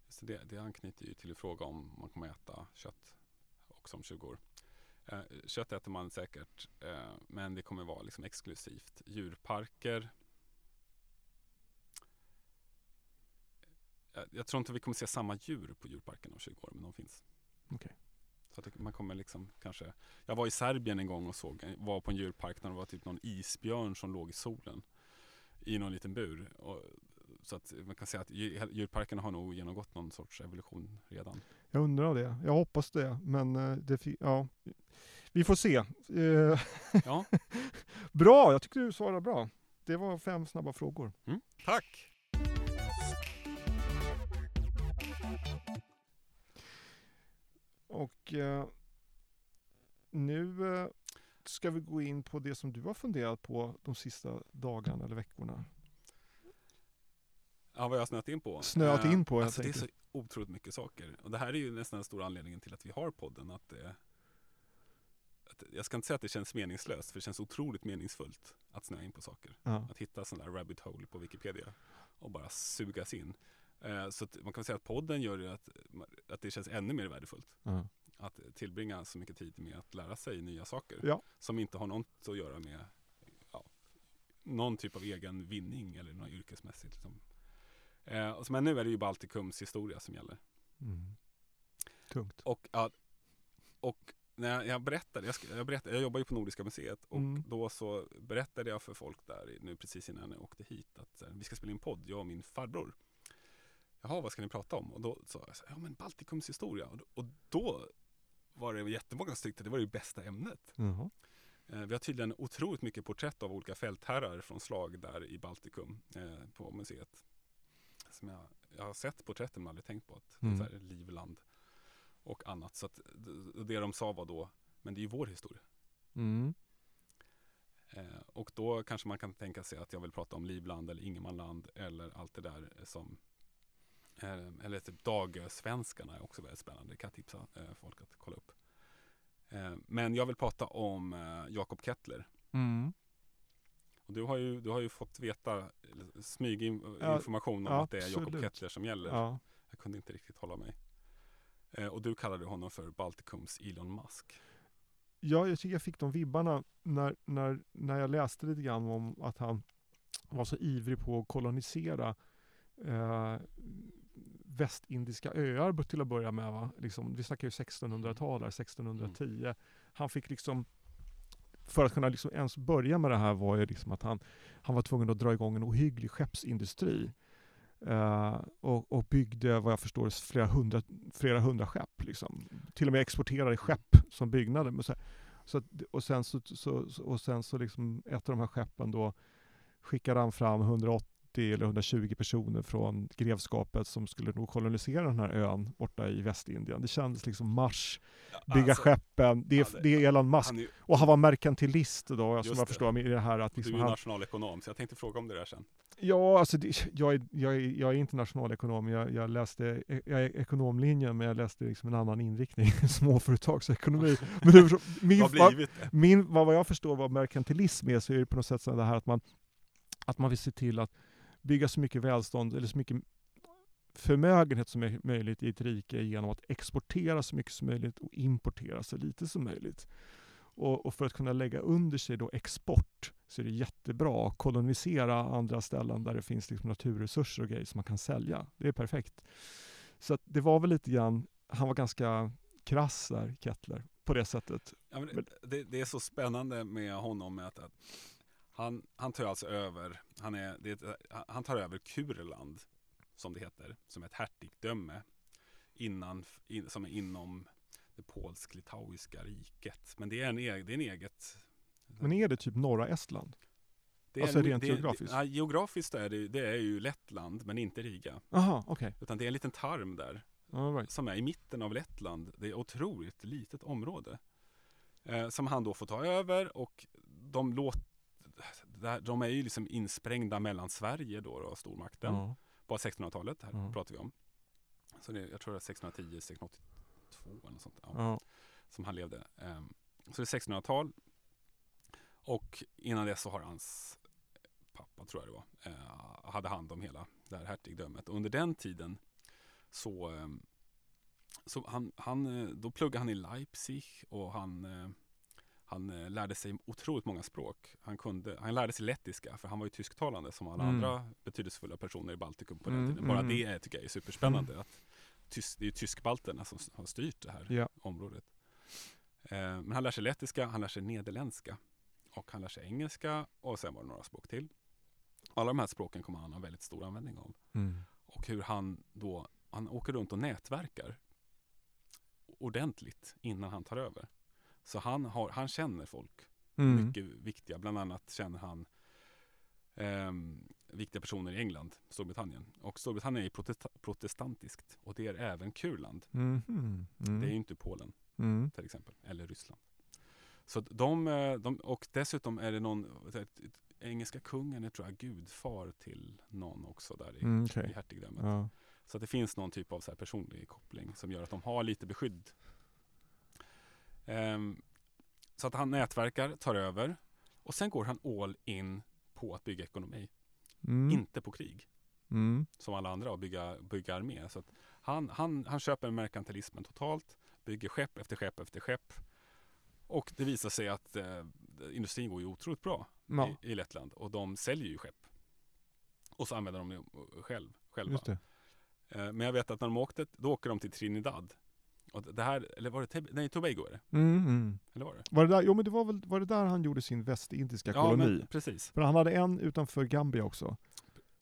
Så det, det anknyter ju till fråga om man kommer äta kött också om 20 år. Eh, kött äter man säkert, eh, men det kommer vara liksom exklusivt. Djurparker. Jag, jag tror inte vi kommer se samma djur på djurparken om 20 år, men de finns. Okej. Så att man kommer liksom kanske. Jag var i Serbien en gång och såg, var på en djurpark där det var typ någon isbjörn som låg i solen i någon liten bur. Och, så att man kan säga att djur- djurparkerna har nog genomgått någon sorts evolution redan. Jag undrar det. Jag hoppas det. Men eh, det, ja. Vi får se. Eh, Ja, bra, jag tycker du svarade bra. Det var fem snabba frågor. mm. tack! Och eh, nu eh, ska vi gå in på det som du har funderat på de sista dagarna eller veckorna. Ja, vad jag har snöat in på. Snöat Eh, in på, helt Alltså, det är så otroligt mycket saker. Och det här är ju nästan den stora anledningen till att vi har podden. Att det, att, jag ska inte säga att det känns meningslöst, för det känns otroligt meningsfullt att snöa in på saker. Ja. Att hitta sån där rabbit hole på Wikipedia och bara sugas in. Eh, så man kan säga att podden gör ju att, att det känns ännu mer värdefullt. Ja. Att tillbringa så mycket tid med att lära sig nya saker. Ja. Som inte har något att göra med någon typ av egen vinning eller något yrkesmässigt. Liksom. Eh, och så- men nu är det ju Baltikums historia som gäller. Mm. Tungt. Och, och när jag, berättade, jag, jag berättade, jag jobbar ju på Nordiska museet och Mm. då så berättade jag för folk där nu precis innan jag åkte hit att vi ska spela in podd, jag och min farbror. Jaha, vad ska ni prata om? Och då sa jag ja men Baltikums historia. Och då, och då var det jättemånga som tyckte det var det bästa ämnet. Eh, Vi har tydligen otroligt mycket porträtt av olika fältherrar från slag där i Baltikum eh, på museet. Som jag, jag har sett porträtten men aldrig tänkt på att Mm. det är så här Livland och annat. Så att d- det de sa var då, men det är ju vår historia. Mm. Eh, och då kanske man kan tänka sig att jag vill prata om Livland eller Ingermanland eller allt det där som eh, eller typ Dagösvenskarna är också väldigt spännande. Det kan jag tipsa eh, folk att kolla upp. Eh, men jag vill prata om eh, Jakob Kettler. Mm. Och du har ju, du har ju fått veta smyginformation Ja, information om ja, att det är Jakob. Kettler som gäller. Ja. Jag kunde inte riktigt hålla mig. Eh, och du kallade honom för Baltikums Elon Musk. Ja, jag tycker jag fick de vibbarna när, när, när jag läste lite grann om att han var så ivrig på att kolonisera eh, västindiska öar till att börja med. Va? Liksom, vi snackar ju 1600-tal här, 1610. Han fick liksom för att kunna liksom ens börja med det här var ju liksom att han, han var tvungen att dra igång en ohygglig skeppsindustri. Eh, och, och byggde, vad jag förstår, flera hundra, flera hundra skepp. Liksom. Till och med exporterade skepp som byggnader. Men så, så och sen så, så, så, och sen så liksom ett av de här skeppen då skickade han fram 180 eller 120 personer från grevskapet som skulle nog kolonisera den här ön borta i Västindien. Det kändes liksom Mars, bygga Alltså, skeppen. Det är, ja, det- det är Elon Musk. Han är, Och han var merkantilist då, som jag det. förstår i det här att du är liksom ju han, nationalekonom, så jag tänkte fråga om det där sen. Ja, alltså det, jag, är, jag, är, jag är inte nationalekonom. Jag, jag läste jag är ekonomlinjen, men jag läste liksom en annan inriktning, småföretagsekonomi. Men förstår, min, Vad det? min, vad, vad jag förstår vad merkantilism är, så är det på något sätt så det här att man, att man vill se till att bygga så mycket välstånd, eller så mycket förmögenhet som är möjligt i ett rike genom att exportera så mycket som möjligt och importera så lite som möjligt. Och, och för att kunna lägga under sig då export så är det jättebra att kolonisera andra ställen där det finns liksom naturresurser och grejer som man kan sälja. Det är perfekt. Så det var väl lite grann, han var ganska krass där, Kettler, på det sättet. Ja, Men- det, det är så spännande med honom med att, att han, han tar alltså över, han, är, det ett, han tar över Kurland, som det heter, som är ett hertigdöme innan, in, som är inom det polsk-litauiska riket. Men det är en, eg, det är en eget Men är det typ norra Estland? det är alltså en- rent det, geografiskt? Det, geografiskt är det, det är ju Lettland, men inte Riga. Aha, okej. Utan det är en liten tarm där All right. som är i mitten av Lettland. Det är otroligt litet område. Eh, som han då får ta över och de låter där- de är ju liksom insprängda mellan Sverige då och stormakten Ja. på 1600-talet. Här Ja. pratar vi om. Så det, jag tror det är 1610, 1682 eller något sånt. Ja, Ja. Som han levde. Ehm, så det är 1600-tal. Och innan dess så har hans pappa tror jag det var, eh, hade hand om hela det här hertigdömet. Och under den tiden så, eh, så han, han, eh, då pluggade han i Leipzig och han, eh, han eh, lärde sig otroligt många språk. Han, kunde, han lärde sig lettiska för han var ju tysktalande som alla Mm. andra betydelsefulla personer i Baltikum på den Mm, tiden. Bara mm. det är, tycker jag är superspännande. Att tysk, det är ju tyskbalterna som har styrt det här Ja. området. Eh, men han lär sig lettiska, han lär sig nederländska och han lär sig engelska och sen var det några språk till. Alla de här språken kommer han ha väldigt stor användning av. Mm. Och hur han då, han åker runt och nätverkar ordentligt innan han tar över. Så han, har, han känner folk, Mm. mycket viktiga. Bland annat känner han ehm, viktiga personer i England, Storbritannien. Och Storbritannien är protesta- protestantiskt och det är även Kurland. Mhm. Mm. Det är ju inte Polen Mm. till exempel, eller Ryssland. Så de, eh, de och dessutom är det någon, engelska kungen är tror jag gudfar till någon också där i, Mm, i okej. hertigdömet. Ja. Så det finns någon typ av så personlig koppling som gör att de har lite beskydd. Ehm, så att han nätverkar, tar över och sen går han all in på att bygga ekonomi, Mm. inte på krig Mm. som alla andra och bygga, bygga armé. Så att han, han, han köper merkantilismen totalt, bygger skepp efter skepp efter skepp. Och det visar sig att eh, industrin går ju otroligt bra Ja, i, i Lettland och de säljer ju skepp. Och så använder de det själv, själva. Eh, men jag vet att när de åkte, då åker de till Trinidad. Och det här, eller var det, nej Tobago är det? Mm. Mm. Eller var det? Var det där, jo men det var väl var det där han gjorde sin västindiska koloni? men precis. För han hade en utanför Gambia också.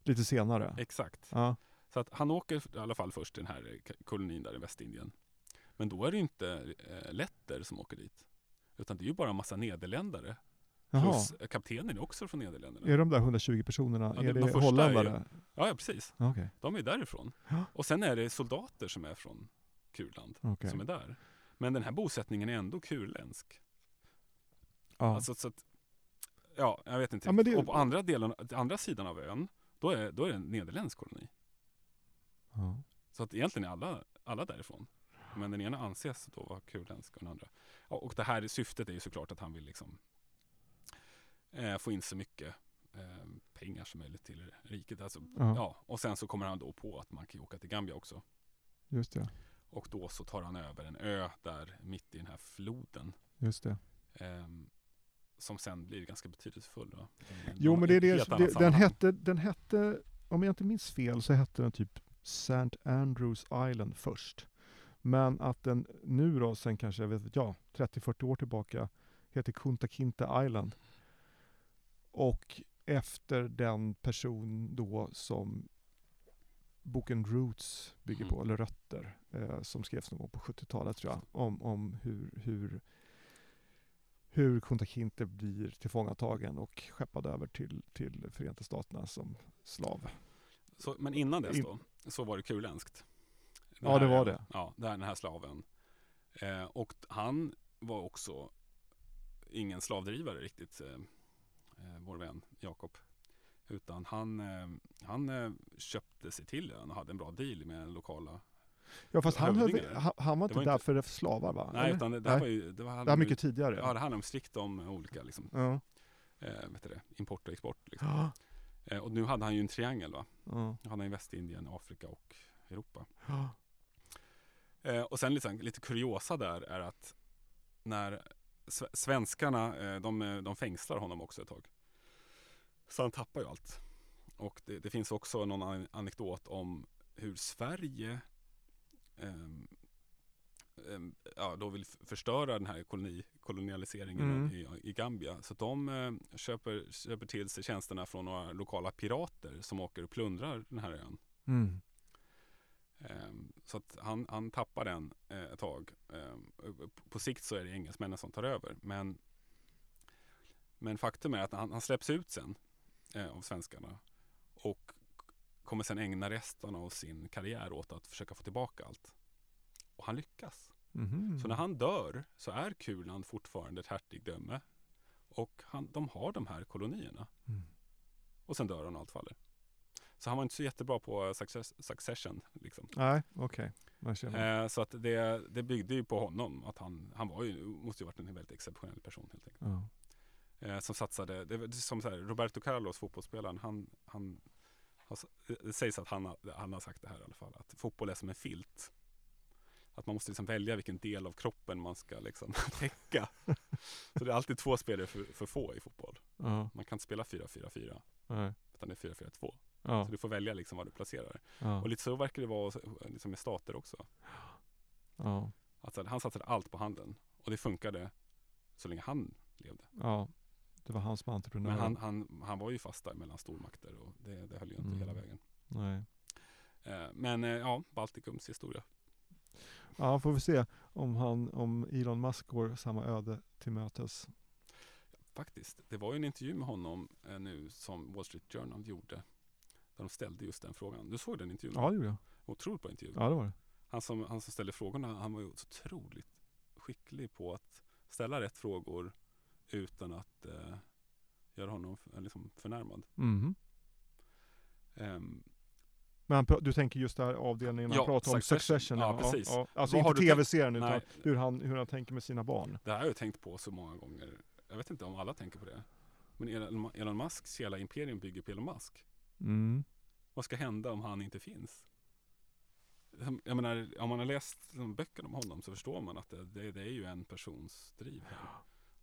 Lite senare. Exakt. Ja. Så att han åker i alla fall först till den här kolonin där i Västindien. Men då är det inte eh, letter som åker dit. Utan det är ju bara en massa nederländare. Jaha. Plus eh, kaptenen är också från Nederländerna. Är de där 120 personerna, Ja, det- är de det första är holländare? Ja, ja, precis. Okej. De är därifrån. Ja. Och sen är det soldater som är från Kurland. okej. Som är där. Men den här bosättningen är ändå kurländsk. Ja. Alltså, så att, ja, jag vet inte Ja, det- Och på andra, delen, andra sidan av ön, då är, då är det en nederländsk koloni. ja. Så att egentligen är alla, alla därifrån. Men den ena anses då vara kurländsk och den andra. Ja, och det här syftet är ju såklart att han vill liksom eh, få in så mycket eh, pengar som möjligt till riket. Alltså, Ja. ja. och sen så kommer han då på att man kan ju åka till Gambia också. Just det. Och då så tar han över en ö där mitt i den här floden. Just det. ehm, som sen blir ganska betydelsefull. Va? En Jo men det är det, den, hette, den hette, om jag inte minns fel så hette den typ St. Andrews Island först. Men att den nu då, sen kanske, jag vet ja, 30-40 år tillbaka, heter Kunta Kinte Island. Och efter den person då som boken Roots bygger på, Mhm. eller Rötter, eh, som skrevs någon gång på 70-talet tror jag, om, om hur, hur, hur Kunta Kinte blir tillfångatagen och skeppad över till, till Förenta Staterna som slav. Så, men innan dess In- då, så var det kurländskt. Den Ja, det här- var det. Ja, den här slaven. Eh, och han var också ingen slavdrivare riktigt, eh, eh, vår vän Jakob. Utan han, eh, han eh, köpte sig till ön och hade en bra deal med den lokala. Ja fast han, höll, han, han var inte var där inte- för slavar va? Nej, Eller? utan det, det Nej. här var ju... Det, var, det här mycket tidigare. Ja, det handlar om strikt om olika liksom, ja. eh, vet det, import och export. Liksom. Ja. Eh, och nu hade han ju en triangel va. Ja. Han hade ju Västindien, Afrika och Europa. Ja. Eh, och sen lite, lite kuriosa där är att när sve- svenskarna, eh, de, de fängslar honom också ett tag. Så han tappar ju allt. Och det, det finns också någon an- anekdot om hur Sverige ehm, ehm, ja, då vill förstöra den här koloni, kolonialiseringen Mm. i, i Gambia. Så de eh, köper, köper till sig tjänsterna från några lokala pirater som åker och plundrar den här ön. Mm. Ehm, Så att han, han tappar den eh, ett tag. Ehm, På sikt så är det engelsmännen som tar över. Men, men faktum är att han, han släpps ut sen eh, av svenskarna. Och kommer sen ägna resten av sin karriär åt att försöka få tillbaka allt. Och han lyckas. Mhm. Så när han dör så är Kurland fortfarande ett hertigdöme. Och han, de har de här kolonierna. Mm. Och sen dör han och allt faller. Så han var inte så jättebra på success, succession. Liksom. Nej, okej. Känner. Eh, så att det, det byggde ju på honom. Att han, han var ju, måste ju varit en väldigt exceptionell person helt enkelt. Ja. Eh, som satsade, det var som så här, Roberto Carlos, fotbollsspelaren, han, han har, det sägs att han har, han har sagt det här i alla fall, att fotboll är som en filt. Att man måste liksom välja vilken del av kroppen man ska liksom täcka. Så det är alltid två spelare för, för få i fotboll. Ja. Man kan inte spela 4-4-4, Nej. utan det är 4-4-2. Ja. Så du får välja liksom vad du placerar. Och lite så verkar det vara liksom med stater också. Alltså, han satsade allt på handeln och det funkade så länge han levde. ja. Det var han som var entreprenör. Men han, han, han var ju fast där mellan stormakter och det, det höll ju inte Mm. hela vägen. Nej. Eh, men eh, ja, Baltikums historia. Ja, får vi se om, han, om Elon Musk går samma öde till mötes. Faktiskt. Det var ju en intervju med honom eh, nu som Wall Street Journal gjorde. Där de ställde just den frågan. Du såg den intervjun? Ja, det gjorde jag. Otroligt bra intervju. Ja, det var det. Han, som, han som ställde frågorna, han var ju otroligt skicklig på att ställa rätt frågor utan att eh, göra honom liksom förnärmad. Mhm. Ehm, Men du tänker just där avdelningen han Ja, pratar om Succession. Ja, precis. Alltså Vad inte tv-serien utan hur han, hur han tänker med sina barn. det här har jag tänkt på så många gånger. Jag vet inte om alla tänker på det. Men Elon, Elon Musks hela imperium bygger på Elon Musk. Mm. Vad ska hända om han inte finns? Jag menar, om man har läst de böckerna om honom så förstår man att det, det, det är ju en persons driv här,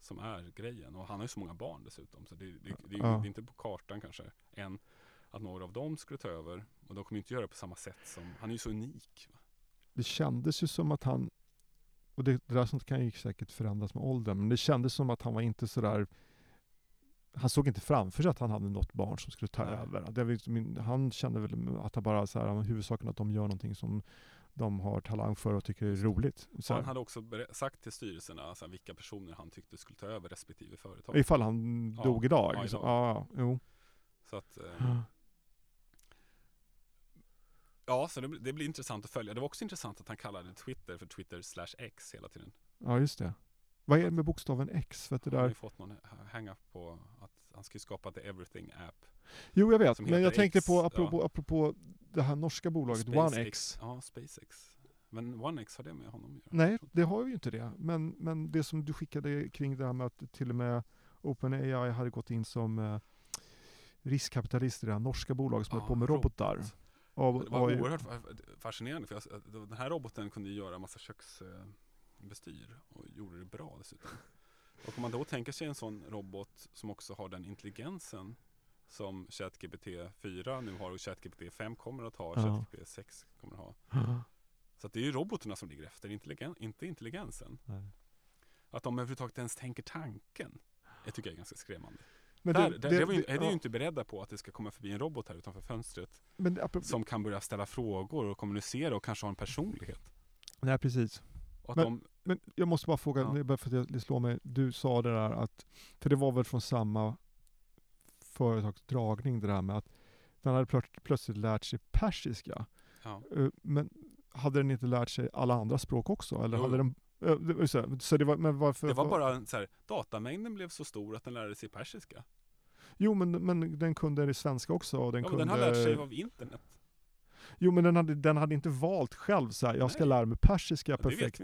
som är grejen. Och han har ju så många barn dessutom. Så det, det, det, det, Ja. är inte på kartan kanske än att några av dem skulle ta över. Och de kommer inte göra det på samma sätt som, han är ju så unik. Va? Det kändes ju som att han, och det, det där sånt kan ju säkert förändras med åldern, men det kändes som att han var inte sådär han såg inte framför sig att han hade något barn som skulle ta Nej. över. Det han kände väl att han bara så här, huvudsaken att de gör någonting som de har talang för och tycker är roligt. Så Så han hade också sagt till styrelserna alltså, vilka personer han tyckte skulle ta över respektive företag. ifall han Ja, dog idag. ja, liksom. Ja, jo. Så att, eh, ja, så det, det blir intressant att följa. Det var också intressant att han kallade Twitter för Twitter slash X hela tiden. ja, just det. Vad är det med bokstaven X? För att det Han har ju fått någon hang-up på att han ska skapa The Everything App. Jo, jag vet. Men jag tänkte X, på, ja. apropå, apropå det här norska bolaget OneX. Ja, SpaceX. Men OneX har det med honom att göra? Nej, det har ju inte det. Men, men det som du skickade kring det här med att till och med OpenAI hade gått in som eh, riskkapitalist i det här norska bolaget som Ja, höll på med robotar. robot. Av, Det var av, oerhört fa- fascinerande för jag, den här roboten kunde ju göra massa köksbestyr och gjorde det bra dessutom. Och om man då tänker sig en sån robot som också har den intelligensen som ChatGPT 4 nu har och ChatGPT 5 kommer att ha, Ja. ChatGPT 6 kommer att ha. Så att det är ju robotarna som ligger efter, intelligen, inte intelligensen. Nej. Att de överhuvudtaget ens tänker tanken, det tycker jag är ganska skrämmande. Men Där, där, det, var ju, är det ja, ju inte beredda på att det ska komma förbi en robot här utanför fönstret men, som kan börja ställa frågor och kommunicera och kanske ha en personlighet. Nej, precis. Och att Men- de, Men jag måste bara fråga, Ja. det för att det slår mig. Du sa det där att, för det var väl från samma företagsdragning det där med att den hade plöts- plötsligt lärt sig persiska. ja, Eh, Men hade den inte lärt sig alla andra språk också? Eller Jo. hade den, eh, så, det var, men varför? det var bara så här, datamängden blev så stor att den lärde sig persiska. Jo men, men den kunde det svenska också och den ja, men kunde... den har lärt sig av internet. Jo men den hade, den hade inte valt själv så här, jag ska Nej. lära mig persiska Ja, perfekt.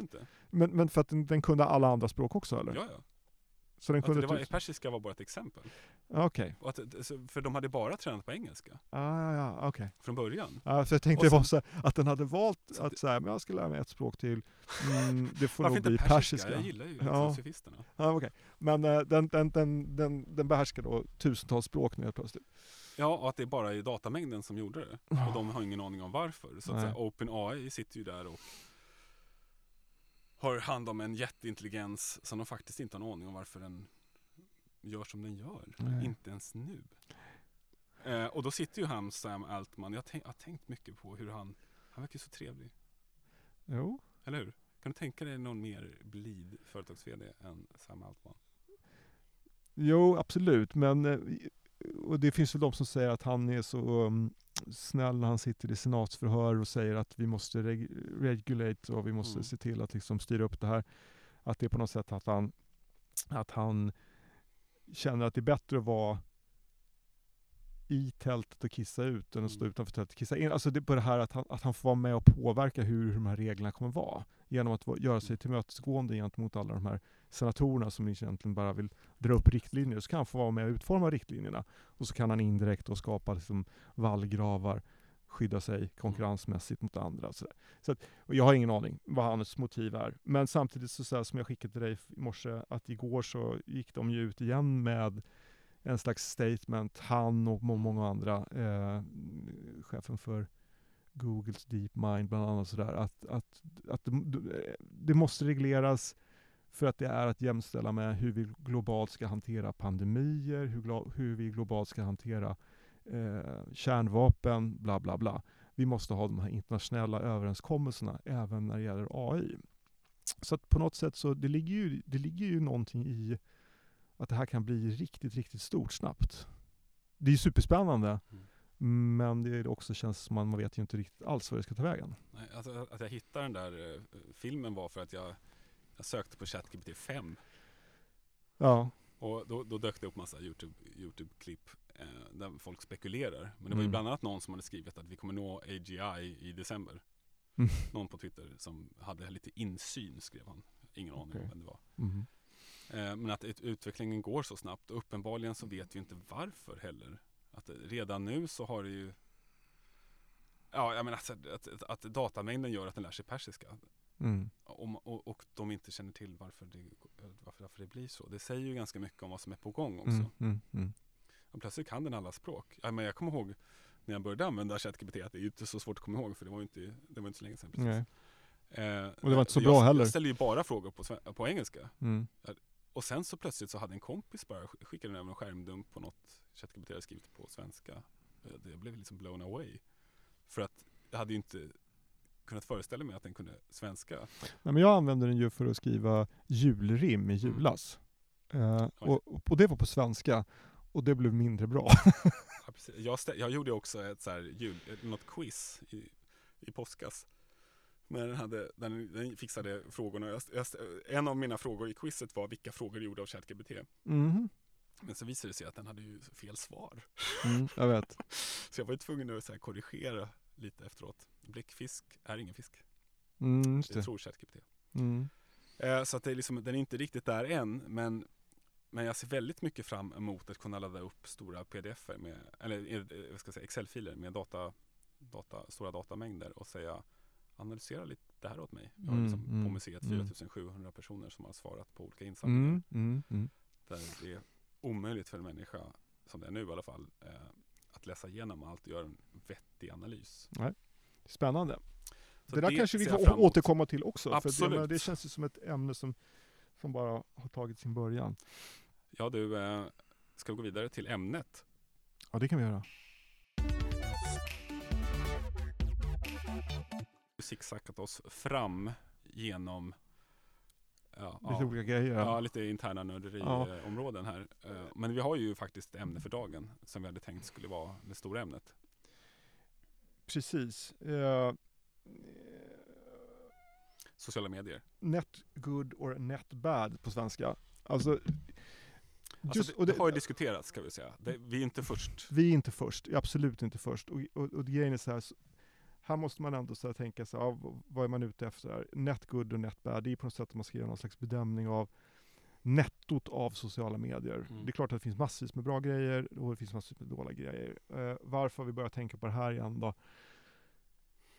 Men, men för att den, den kunde alla andra språk också eller? Ja, ja. Så den kunde det var, persiska var bara ett exempel. Ja, Okej. Så- för de hade bara tränat på engelska Ah, ja, ja, okej. från början. Ja, så jag tänkte det sen- var så här, att den hade valt Så att det- säga, men jag ska lära mig ett språk till. Mm, det får nog bli persiska? persiska. Jag gillar ju Ja. sofisterna. Ja, okej. Men eh, den, den, den, den, den behärskar då tusentals språk nu helt plötsligt. Ja, och att det bara är datamängden som gjorde det. Och de har ingen aning om varför. Så att säga, OpenAI sitter ju där och har hand om en jätteintelligens som de faktiskt inte har en aning om varför den gör som den gör. Nej. Inte ens nu. Eh, och då sitter ju han, Sam Altman, jag har tänkt, jag har tänkt mycket på hur han, han verkar ju så trevlig. Jo. Eller hur? Kan du tänka dig någon mer blid företags-VD än Sam Altman? Jo, absolut. Men eh, och det finns väl de som säger att han är så um, snäll när han sitter i senatsförhör och säger att vi måste reg- regulate och vi måste Mm. se till att liksom styra upp det här. Att det är på något sätt att han, att han känner att det är bättre att vara i tältet och kissa ut än att stå Mm. utanför tältet och kissa in. Alltså det, på det här att han, att han får vara med och påverka hur, hur de här reglerna kommer vara. Genom att göra sig tillmötesgående gentemot alla de här senatorerna som egentligen bara vill dra upp riktlinjer. Så kan han få vara med och utforma riktlinjerna. Och så kan han indirekt då skapa liksom vallgravar, skydda sig konkurrensmässigt mot andra. Och så där. Så att, och jag har ingen aning vad hans motiv är. Men samtidigt så, så här, som jag skickade till dig i morse, att igår så gick de ju ut igen med en slags statement, han och många andra, eh, chefen för Googles DeepMind bland annat sådär, att, att, att det, eh, det måste regleras för att det är att jämställa med hur vi globalt ska hantera pandemier, hur, hur vi globalt ska hantera eh, kärnvapen, bla bla bla. Vi måste ha de här internationella överenskommelserna även när det gäller AI. Så på något sätt så det ligger ju, det ligger ju någonting i att det här kan bli riktigt, riktigt stort snabbt. Det är superspännande, Mm. men det är också känns som att man vet ju inte riktigt alls vad det ska ta vägen. Nej, alltså, att jag hittade den där eh, filmen var för att jag, jag sökte på ChatGPT 5 Ja, och då, då dök det upp massa YouTube, YouTube-klipp eh, där folk spekulerar. Men det var ju Mm. bland annat någon som hade skrivit att vi kommer nå AGI i december. Mm. Någon på Twitter som hade lite insyn skrev han. Ingen aning Okej. om vem det var. Mhm. Eh, Men att ut- utvecklingen går så snabbt och uppenbarligen så vet vi inte varför heller. Att det- redan nu så har det ju Ja, jag menar alltså, att, att, att datamängden gör att den lär sig persiska. Mm. Om, och, och de inte känner till varför det, varför, varför det blir så. Det säger ju ganska mycket om vad som är på gång också. Mm. Mm. Mm. Och plötsligt kan den alla språk. Ja, men jag kommer ihåg när jag började använda ChatGPT att det är inte så svårt att komma ihåg för det var inte, det var inte så länge sedan. Precis. Eh, Och det var inte så jag, bra heller. Jag ställde ju bara frågor på, på engelska. Mm. Och sen så plötsligt så hade en kompis bara sk- skickat över en skärmdump på något ChatGPT hade skrivit på svenska. Eh, Det blev liksom blown away. För att jag hade ju inte kunnat föreställa mig att den kunde svenska. Nej, men jag använde den ju för att skriva julrim i julas. Eh, och, och det var på svenska. Och det blev mindre bra. Ja. Jag, jag gjorde också ett så här jul, ett- något quiz i, i påskas. Men den, hade, den, den fixade frågorna. Jag, jag, en av mina frågor i quizet var vilka frågor är gjorda av ChatGPT. Mhm. Men så visade det sig att den hade ju fel svar. Mm, jag vet. Så jag var ju tvungen att så korrigera lite efteråt. Bläckfisk är ingen fisk. Mm, just Det det. tror ChatGPT. Mm. Eh, så att det är liksom, den är inte riktigt där än, men, men jag ser väldigt mycket fram emot att kunna ladda upp stora pdf-er med, eller eh, vad ska jag säga, Excel-filer med data, data, stora datamängder och säga analysera lite det här åt mig. Jag har Mm, liksom på mm, museet mm. 4700 personer som har svarat på olika insamlingar. Mm, mm, mm. Där det är omöjligt för en människa, som det är nu i alla fall, eh, att läsa igenom allt och göra en vettig analys. Spännande. Så det där kanske vi får återkomma till också. För det, Absolut. men det känns ju som ett ämne som, som bara har tagit sin början. Ja du, eh, ska vi gå vidare till ämnet? Ja, det kan vi göra. zigzackat oss fram genom ja, Lite ja, olika grejer. ja, lite interna nörderiområden Ja. här. Eh, Men vi har ju faktiskt ämne för dagen som vi hade tänkt skulle vara det stora ämnet. Precis. Eh, Sociala medier. net good or net bad på svenska. Alltså, Alltså, just, det, och det det, har ju diskuterats ska vi säga. Det, vi är inte först. vi är inte först, absolut inte först. Och, och, och grejen är så här, här måste man ändå så tänka sig, ja, vad är man ute efter? Net good och net bad, det är på något sätt att man ska göra någon slags bedömning av nettot av sociala medier. Mm. Det är klart att det finns massvis med bra grejer och det finns massvis med dåliga grejer. Eh, varför har vi börjat tänka på det här igen då?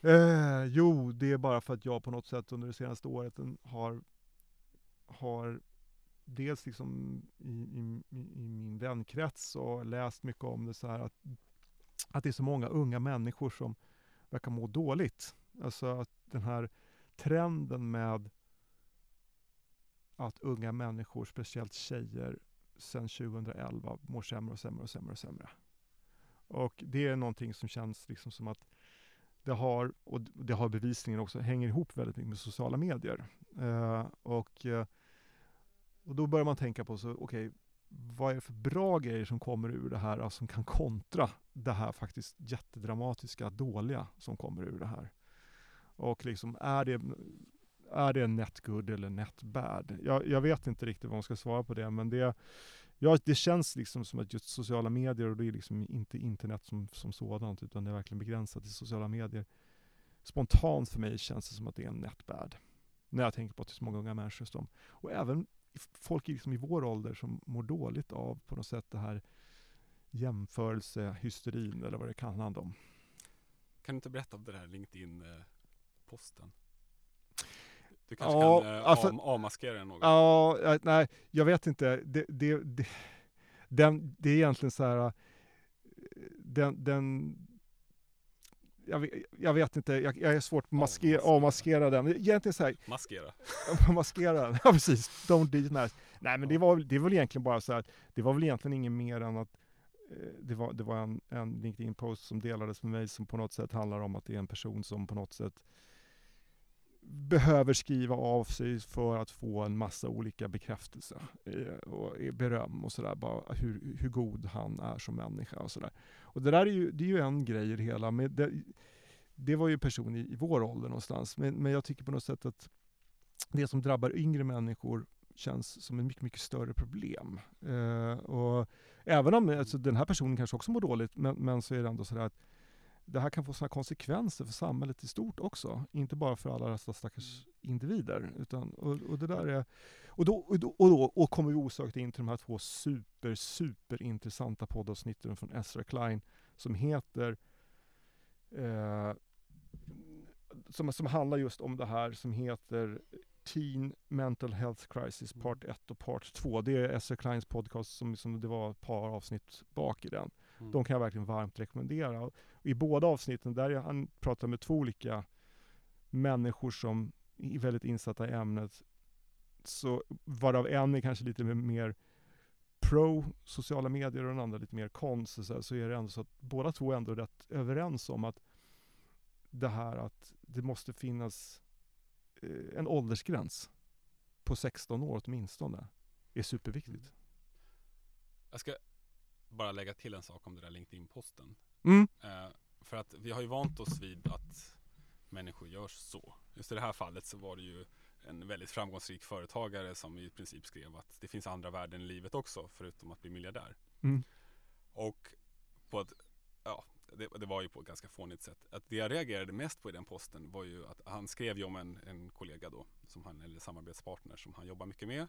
Eh, jo, det är bara för att jag på något sätt under det senaste året har, har dels liksom i, i, i min vänkrets och läst mycket om det så här att, att det är så många unga människor som verkar må dåligt. Alltså att den här trenden med att unga människor, speciellt tjejer, sedan 2011 mår sämre och sämre och sämre och sämre. Och det är någonting som känns liksom som att det har, och det har bevisligen också, hänger ihop väldigt mycket med sociala medier. Eh, och, eh, och då börjar man tänka på, så okej, vad är det för bra grejer som kommer ur det här, alltså, som kan kontra det här faktiskt jättedramatiska, dåliga som kommer ur det här. Och liksom, är det, är det net good eller net bad? Jag, jag vet inte riktigt vad man ska svara på det, men det Ja, det känns liksom som att just sociala medier, och det är liksom inte internet som, som sådant, utan det är verkligen begränsat till sociala medier. Spontant för mig känns det som att det är en nätbärd. När jag tänker på att det är så många unga människor som, och även folk liksom i vår ålder som mår dåligt av på något sätt det här jämförelsehysterin eller vad det kan handla om. Kan du inte berätta om den här LinkedIn-posten? Du kanske Ja, kan eh, alltså- av, avmaskera den något? Ja, jag- nej, jag vet inte. Det, det, det, den, det är egentligen så här, eh, den, den jag, vet, jag vet inte, jag, jag är svårt att maskera, Avmaskera. den. Egentligen så här, Maskera? maskera den. Ja precis, don't mask. Nej men det var, det var väl egentligen bara så här, det var väl egentligen inget mer än att eh, det var, det var en, en LinkedIn-post som delades med mig som på något sätt handlar om att det är en person som på något sätt behöver skriva av sig för att få en massa olika bekräftelse eh, och eh, beröm och sådär, bara hur, hur god han är som människa och sådär. Och det där är ju, det är ju en grej i det hela, men det, det var ju person i, i vår ålder någonstans, men, men jag tycker på något sätt att det som drabbar yngre människor känns som ett mycket, mycket större problem. Eh, och även om alltså, den här personen kanske också mår dåligt, men, men så är det ändå sådär att det här kan få sådana konsekvenser för samhället i stort också. Inte bara för alla dessa stackars individer. Utan, och, och det där är, och, då, och, då, och då och kommer vi osökt in till de här två super, super intressanta poddavsnitten från Ezra Klein som heter eh, som, som handlar just om det här som heter Teen Mental Health Crisis Part 1 och Part 2. Det är Ezra Kleins podcast som, som det var ett par avsnitt bak i den. Mm. De kan jag verkligen varmt rekommendera. Och I båda avsnitten där är han pratar med två olika människor som är väldigt insatta i ämnet. Så varav en är kanske lite mer pro sociala medier och den andra lite mer cons. Så, så är det ändå så att båda två är ändå rätt överens om att det här att det måste finnas eh, en åldersgräns på 16 år åtminstone är superviktigt. Jag ska bara lägga till en sak om det där LinkedIn-posten. Mm. Eh, för att vi har ju vant oss vid att människor gör så. Just i det här fallet så var det ju en väldigt framgångsrik företagare som i princip skrev att det finns andra värden i livet också förutom att bli miljardär. Mm. Och på ett, ja, det, det var ju på ett ganska fånigt sätt. Att det jag reagerade mest på i den posten var ju att han skrev ju om en, en kollega då, som han, eller samarbetspartner som han jobbar mycket med.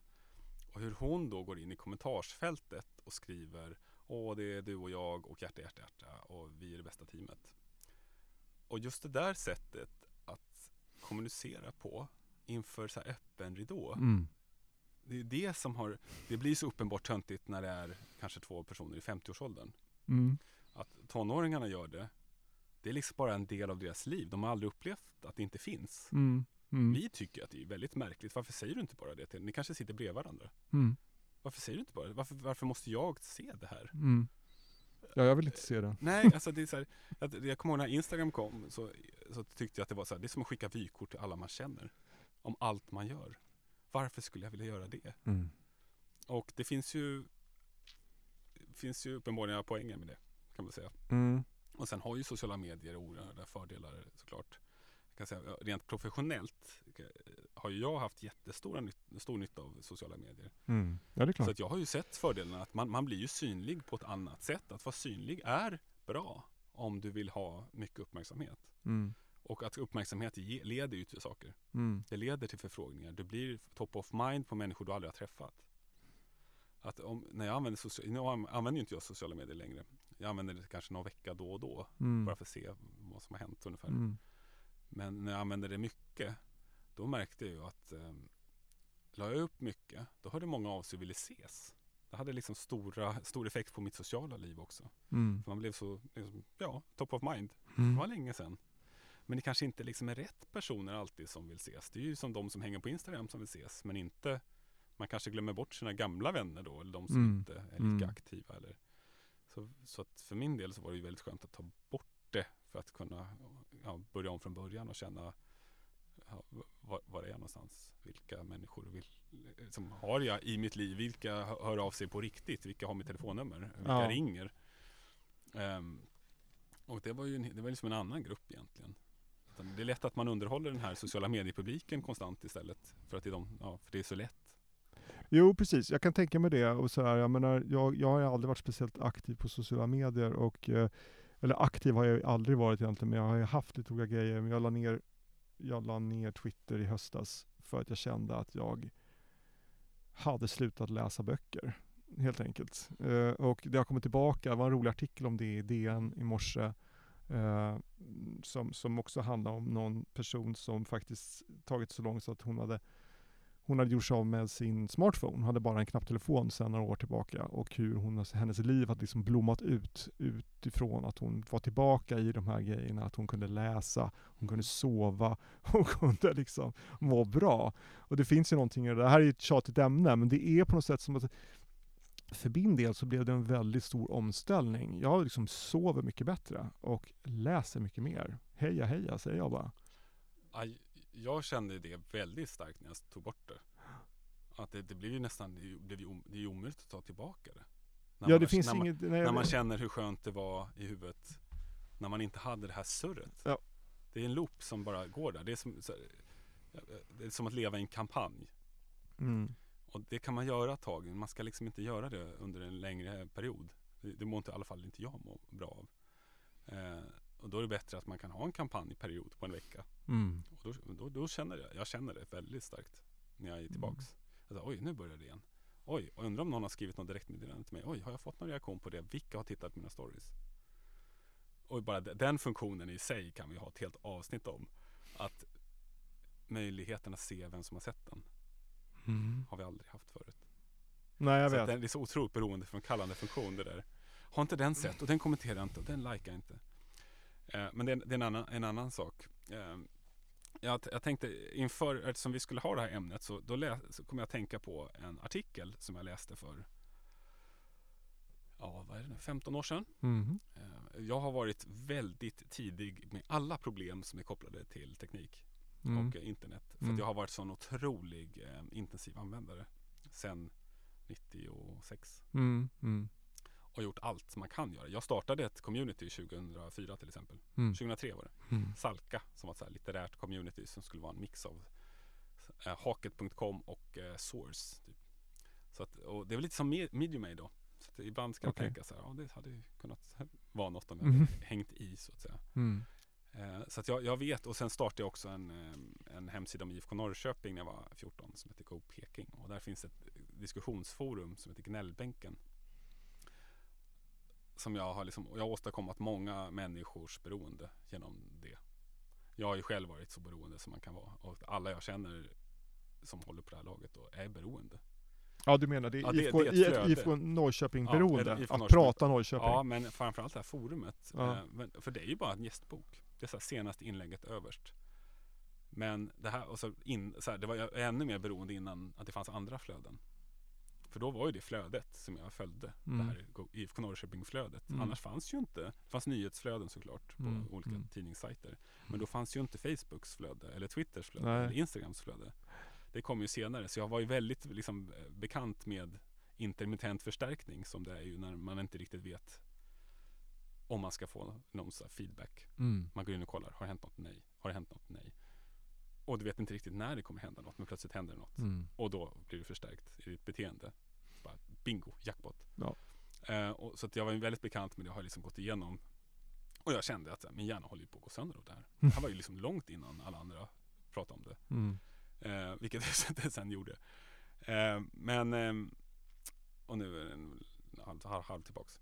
Och hur hon då går in i kommentarsfältet och skriver Åh, det är du och jag och hjärta, hjärta, hjärta och vi är det bästa teamet. Och just det där sättet att kommunicera på inför så här öppen ridå. Mm. Det är det som har, det blir så uppenbart töntigt när det är kanske två personer i 50-årsåldern. Mm. Att tonåringarna gör det, det är liksom bara en del av deras liv. De har aldrig upplevt att det inte finns. Mm. Mm. Vi tycker att det är väldigt märkligt. Varför säger du inte bara det till Ni kanske sitter bredvid varandra. Varför säger du inte bara det? Varför, varför måste jag se det här? Mm. Ja, jag vill inte se den. Nej, alltså det är så här, att jag kommer ihåg när Instagram kom så, så tyckte jag att det var så här, det är som att skicka vykort till alla man känner. Om allt man gör. Varför skulle jag vilja göra det? Mm. Och det finns ju finns ju uppenbarligen poänger med det, kan man säga. Mm. Och sen har ju sociala medier oerhörda fördelar såklart. Kan säga, rent professionellt eh, har jag haft jättestor nytt, stor nytta av sociala medier. Mm. Ja, det är klart. Så att jag har ju sett fördelarna att man, man blir ju synlig på ett annat sätt. Att vara synlig är bra om du vill ha mycket uppmärksamhet. Mm. Och att uppmärksamhet ge, leder ju till saker. Mm. Det leder till förfrågningar. Du blir top of mind på människor du aldrig har träffat. Att om, när jag använder, socia- nu an- använder inte jag sociala medier längre. Jag använder det kanske någon vecka då och då. Mm. Bara för att se vad som har hänt ungefär. Men när jag använde det mycket, då märkte jag ju att eh, la jag upp mycket, då hörde många av sig och ville ses. Det hade liksom stora, stor effekt på mitt sociala liv också. Mm. För man blev så, liksom, ja, top of mind. Det Mm. var länge sedan. Men det kanske inte liksom är rätt personer alltid som vill ses. Det är ju som de som hänger på Instagram som vill ses, men inte man kanske glömmer bort sina gamla vänner då, eller de som Mm. inte är lika Mm. aktiva. Eller. Så, så att för min del så var det ju väldigt skönt att ta bort det för att kunna ja, börja om från början och känna ja, var, var är jag någonstans? Vilka människor vill, som har jag i mitt liv? Vilka hör av sig på riktigt? Vilka har mitt telefonnummer? Vilka Ja. ringer? Ehm, och det var ju en, det var liksom en annan grupp egentligen. Det är lätt att man underhåller den här sociala mediepubliken konstant istället. För att det är, de, ja, för det är så lätt. Jo, precis. Jag kan tänka mig det. Och så här, jag, menar, jag, jag har aldrig varit speciellt aktiv på sociala medier. Och, eh, eller aktiv har jag aldrig varit egentligen, men jag har ju haft lite olika grejer. Men jag la, ner, jag la ner Twitter i höstas för att jag kände att jag hade slutat läsa böcker. Helt enkelt. Eh, och det har kommit tillbaka. Det var en rolig artikel om det i DN i morse. Eh, som, som också handlar om någon person som faktiskt tagit så långt så att hon hade hon hade gjort sig av med sin smartphone, hon hade bara en knapptelefon sedan några år tillbaka och hur hon, hennes liv hade liksom blommat ut utifrån att hon var tillbaka i de här grejerna, att hon kunde läsa, hon kunde sova, hon kunde liksom må bra. Och det finns ju någonting i det, det här är ju ett tjatigt ämne, men det är på något sätt som att för min del så blev det en väldigt stor omställning. Jag liksom sover mycket bättre och läser mycket mer. Heja heja säger jag bara. Aj, jag kände det väldigt starkt när jag tog bort det. Att det, det blev ju nästan, det blev ju, det är ju omöjligt att ta tillbaka det. När ja, man, det finns när inget... Man, nej, när man känner hur skönt det var i huvudet. När man inte hade det här surret. Ja. Det är en loop som bara går där. Det är som, det är som att leva i en kampanj. Mm. Och det kan man göra ett tag. Man ska liksom inte göra det under en längre period. Det, det mår inte, i alla fall inte jag må bra av. Eh, och då är det bättre att man kan ha en kampanjperiod på en vecka. Mm. Och då, då, då, känner jag, jag känner det väldigt starkt när jag är tillbaks. Mm. Alltså, oj, nu börjar det igen. Oj, och undrar om någon har skrivit något direktmeddelande till mig. Oj, har jag fått någon reaktion på det? Vilka har tittat på mina stories? Och bara den funktionen i sig kan vi ha ett helt avsnitt om. Att möjligheten att se vem som har sett den mm. har vi aldrig haft förut. Nej, jag så vet. Den är så otroligt beroende från kallande funktion det där. Har inte den sett och den kommenterar jag inte och den likar inte. Eh, men det är, en, annan, en annan sak. Eh, jag, jag, tänkte inför, eftersom vi skulle ha det här ämnet så, då läs, så kom jag att tänka på en artikel som jag läste för ja, vad är det nu, 15 år sedan. Mm. Jag har varit väldigt tidig med alla problem som är kopplade till teknik Mm. och internet. För Mm. jag har varit sån otrolig eh, intensiv användare sedan 96 Mm. Mm. och gjort allt man kan göra. Jag startade ett community 2004 till exempel. Mm. 2003 var det. Mm. Salka som var ett så litterärt community som skulle vara en mix av eh, Haket.com och eh, Source. Typ. Så att, och det väl lite som Me- Mediumay då. Så att ibland ska Okej. jag tänka så här, ja det hade ju kunnat vara något om jag hade hängt i så att säga. Mm. Eh, så att jag, jag vet och sen startade jag också en, eh, en hemsida om IFK Norrköping när jag var 14 som heter Go Peking. Och där finns ett diskussionsforum som heter Gnällbänken. Som jag har liksom, jag har åstadkommit många människors beroende genom det. Jag har ju själv varit så beroende som man kan vara. Och alla jag känner som håller på det här laget då är beroende. Ja, du menar det är Ja, det- IFK, det är. IFK Norrköping Ja, att prata Norrköping? Ja, men framförallt det här forumet. Ja. Eh, för det är ju bara en gästbok. Det är så senaste inlägget överst. Men det här, och så in, så här, det var ännu mer beroende innan att det fanns andra flöden. För då var ju det flödet som jag följde. Mm. Det här IFK Norrköping-flödet. Mm. Annars fanns ju inte, det fanns nyhetsflöden såklart på Mm, olika mm. tidningssajter. Men då fanns ju inte Facebooks flöde eller Twitters flöde Nej. eller Instagrams flöde. Det kom ju senare. Så jag var ju väldigt liksom, eh, bekant med intermittent förstärkning som det är ju när man inte riktigt vet om man ska få någon feedback. Mm. Man går in och kollar, har det hänt något? Nej. Har det hänt något? Nej. Och du vet inte riktigt när det kommer hända något, men plötsligt händer det något. Mm. Och då blir du förstärkt i ditt beteende. Bingo, jackpot. Ja. Eh, och, så att jag var väldigt bekant med det, jag har liksom gått igenom. Och jag kände att här, min hjärna håller på att gå sönder av det här. Det här var ju liksom långt innan alla andra pratade om det. Mm. Eh, vilket det sen gjorde. Eh, men, ehm, och nu är den halv, halv, halv tillbaks.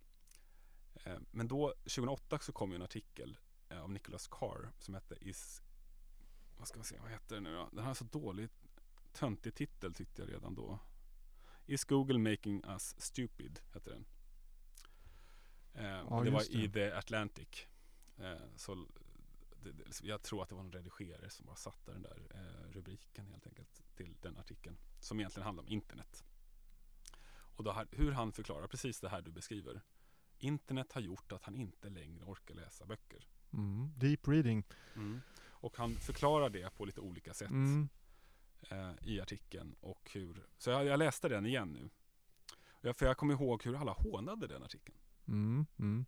Eh, men då, 2008 så kom ju en artikel eh, av Nicholas Carr som hette Is, vad ska man säga, vad heter den nu då? Den har så dålig, töntig titel tyckte jag redan då. Is Google making us stupid? Hette den. Eh, och det var det. i The Atlantic. Eh, så det, det, jag tror att det var en redigerare som bara satte den där eh, rubriken helt enkelt till den artikeln. Som egentligen handlar om internet. Och då hur han förklarar precis det här du beskriver. Internet har gjort att han inte längre orkar läsa böcker. Mm. Deep reading. Och han förklarar det på lite olika sätt Mm. Eh, i artikeln. Och hur, så jag, jag läste den igen nu. Jag, för jag kommer ihåg hur alla hånade den artikeln. Mm. Mm.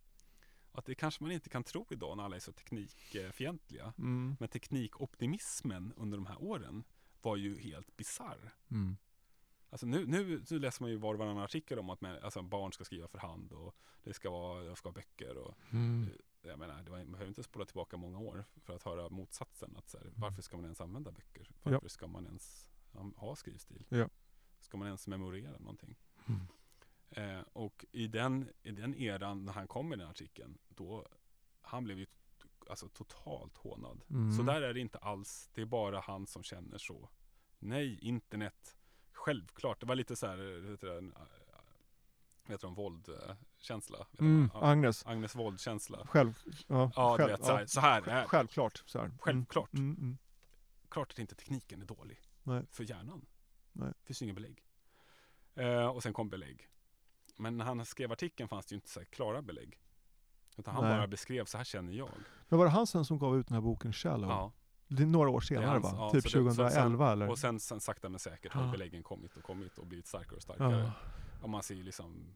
Att det kanske man inte kan tro idag när alla är så teknikfientliga. Mm. Men teknikoptimismen under de här åren var ju helt bizarr. Mm. Alltså nu, nu, nu läser man ju var och varannan artikel om att man, alltså barn ska skriva för hand och det ska vara, ska ha böcker och Mm. Jag menar, det var, man behöver inte spola tillbaka många år för att höra motsatsen. Att så här, varför ska man ens använda böcker? Varför ska man ens ha skrivstil? Ja. Ska man ens memorera någonting? Mm. Eh, och i den, i den eran när han kom med den artikeln, då, han blev ju alltså totalt hånad. Mm. Så där är det inte alls. Det är bara han som känner så. Nej, internet. Självklart. Det var lite så här, vad heter det, våldkänsla. Vet du Mm. vad? Agnes, Agnes våldkänsla. själv, ja, Ja, du själv, vet, så här, ja. så här är det. Självklart. Så här. Mm. Självklart. Mm, mm. Klart att inte tekniken är dålig. Nej. För hjärnan. Nej. Det finns ju inga belägg. Eh, och sen kom belägg. Men när han skrev artikeln fanns det ju inte så klara belägg. Utan han Nej. bara beskrev, så här känner jag. Men var det han sen som gav ut den här boken Shallow? Ja. Det är några år senare hans- va? ja, typ så det- så- 2011 eller? Och sen, sen sakta men säkert har Ja. beläggen kommit och kommit och blivit starkare och starkare. ja. Och man ser liksom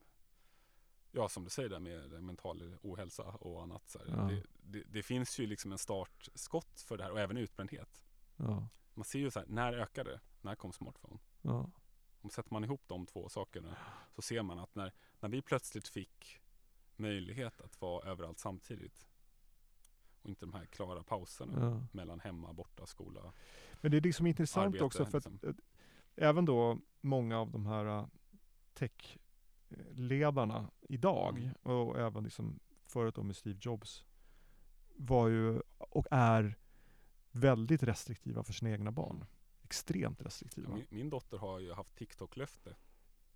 Ja som du säger där med mental ohälsa och annat så. Ja. Det, det, det finns ju liksom en startskott för det här och även utbrändhet. Ja. Man ser ju så här, när ökade det? När kom smartphone? Ja. Om sätter man ihop de två sakerna så ser man att när, när vi plötsligt fick möjlighet att vara överallt samtidigt och inte de här klara pauserna Ja. mellan hemma, borta, skola. Men det är liksom intressant Arbete, också för att liksom. eh, även då många av de här techledarna idag Mm. och även liksom förut då med Steve Jobs var ju och är väldigt restriktiva för sina egna barn. Extremt restriktiva. Min, min dotter har ju haft TikTok-löfte.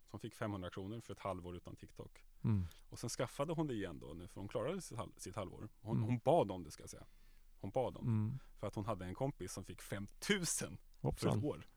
Som fick 500 kronor för ett halvår utan TikTok. Mm. Och sen skaffade hon det igen då nu för hon klarade sitt, halv, sitt halvår. Hon, Mm. hon bad om det ska jag säga. Hon bad om. Mm. För att hon hade en kompis som fick 5000 för ett år.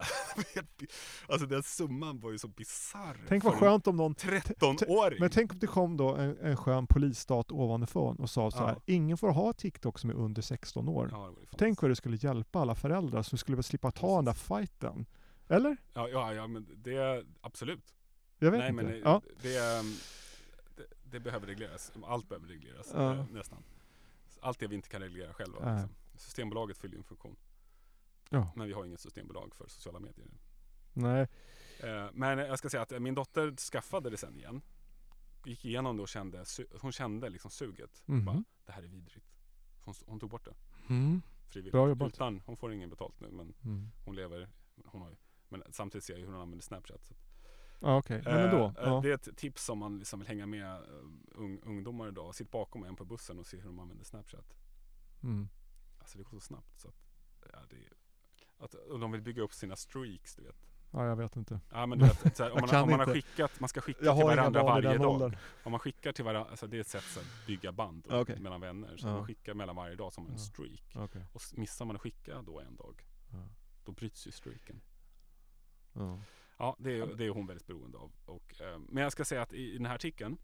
alltså den summan var ju så bisarr. Tänk vad skönt om någon 13-åring. Men tänk om det kom då en, en skön polisstat ovanifrån och sa så här, Ja. ingen får ha TikTok som är under 16 år. Ja, det. Tänk vad det skulle hjälpa alla föräldrar som skulle slippa ta den där fighten. Eller? Ja, ja, ja, men det absolut. Jag vet Nej, inte. men det, ja. det, ehm, det, det behöver regleras. Allt behöver regleras, eh, nästan. Allt det vi inte kan reglera själva. Liksom. Systembolaget fyller ju en funktion. Ja. Men vi har inget systembolag för sociala medier. Nej. Eh, Men jag ska säga att min dotter skaffade det sen igen. Gick igenom det och kände, hon kände liksom suget. Mhm. Bara, det här är vidrigt. Hon, hon tog bort det Mm. frivilligt. Bra jobbat. Utan, hon får ingen betalt nu men Mm. hon lever, hon har ju, men samtidigt ser jag hur hon använder Snapchat. Ja okej, men ändå. Eh, Ja. Det är ett tips om man liksom vill hänga med eh, ung, ungdomar idag. Sitt bakom en på bussen och se hur de använder Snapchat. Mm. Alltså det går så snabbt så att, ja, det är, att och de vill bygga upp sina streaks du vet. ja, jag vet inte. Ja men du vet, här, om, man, om man har skickat, man ska skicka Jag till varandra varje dag. åldern. Om man skickar till varandra, alltså det är ett sätt att bygga band okej. mellan vänner. Så Ja. man skickar mellan varje dag som en Ja. streak. Okej. Och missar man att skicka då en dag, Ja. då bryts ju streaken. Ja. Ja, det är, det är hon väldigt beroende av. Och, eh, men jag ska säga att i, i den här artikeln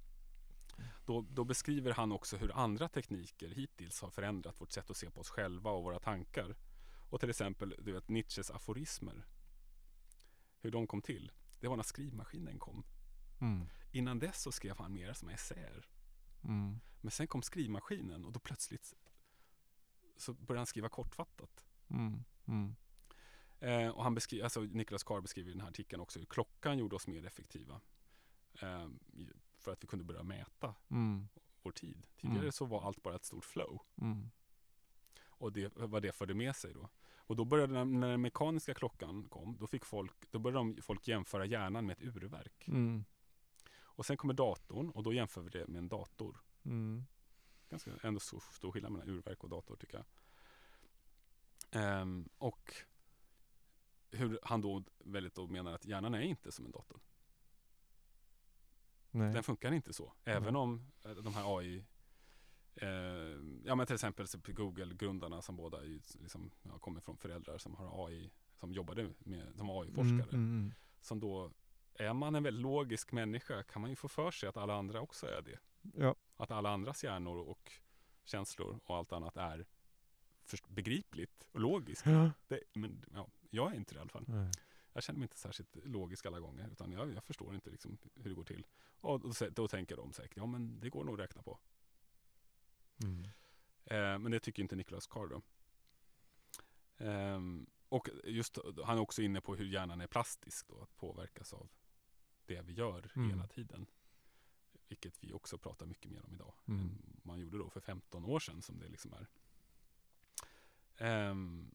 då, då beskriver han också hur andra tekniker hittills har förändrat vårt sätt att se på oss själva och våra tankar. Och till exempel du vet, Nietzsches aforismer. Hur de kom till. Det var när skrivmaskinen kom. Mm. Innan dess så skrev han mer som essäer. Mm. Men sen kom skrivmaskinen och då plötsligt så började han skriva kortfattat. Mm. Mm. Eh, och han beskriver, alltså Nicholas Carr beskriver i den här artikeln också hur klockan gjorde oss mer effektiva. Eh, för att vi kunde börja mäta Mm. vår tid. Tidigare Mm. så var allt bara ett stort flow. Och det, vad det förde med sig då. Och då började när, den mekaniska klockan kom, då fick folk, då började de, folk jämföra hjärnan med ett urverk. Mm. Och sen kommer datorn och då jämför vi det med en dator. Mm. Ganska ändå stor, stor skillnad mellan urverk och dator tycker jag. Ehm, och hur han då väldigt då menar att hjärnan är inte som en dator. Nej. Den funkar inte så. Även Nej. om eh, de här AI Ja men till exempel Google-grundarna som båda ju liksom, ja, kommer från föräldrar som har AI Som jobbade med, som AI-forskare. Mm. Mm. Som då Är man en väldigt logisk människa kan man ju få för sig att alla andra också är det. Ja. Att alla andras hjärnor och känslor och allt annat är begripligt och logiskt. Ja. Det, men ja, jag är inte det i alla fall. Nej. Jag känner mig inte särskilt logisk alla gånger. Utan jag, jag förstår inte liksom hur det går till. Och då, då tänker de säkert, ja men det går nog att räkna på. Mm. Eh, men det tycker inte Nicholas Carr. Ehm, och just, han är också inne på hur hjärnan är plastisk då, att påverkas av det vi gör Mm. hela tiden. Vilket vi också pratar mycket mer om idag. Mm. än man gjorde då för 15 år sedan som det liksom är. Ehm,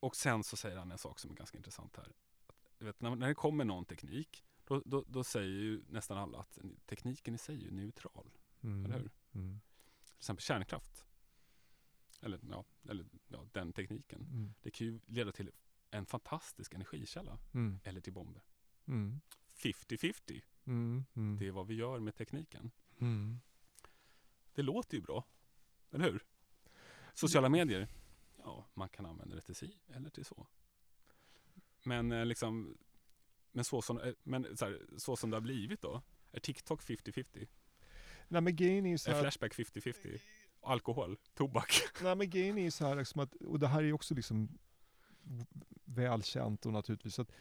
och sen så säger han en sak som är ganska intressant här. Att, vet, när, när det kommer någon teknik, då, då, då säger ju nästan alla att tekniken i sig är neutral. Mm. Eller hur? Mm. Till exempel kärnkraft. Eller, ja, eller ja, den tekniken. Mm. Det kan ju leda till en fantastisk energikälla. Mm. Eller till bomber. Mm. 50-50. Mm. Mm. Det är vad vi gör med tekniken. Mm. Det låter ju bra. Eller hur? Sociala medier. Ja, man kan använda det till si eller till så. Men eh, liksom men så som, eh, men så, här, så som det har blivit då. Är TikTok 50-50? Nej men grejen är ju så Är här, Flashback 50-50? Alkohol? Tobak? nej, men grejen är så här liksom att, och det här är också liksom välkänt och naturligtvis att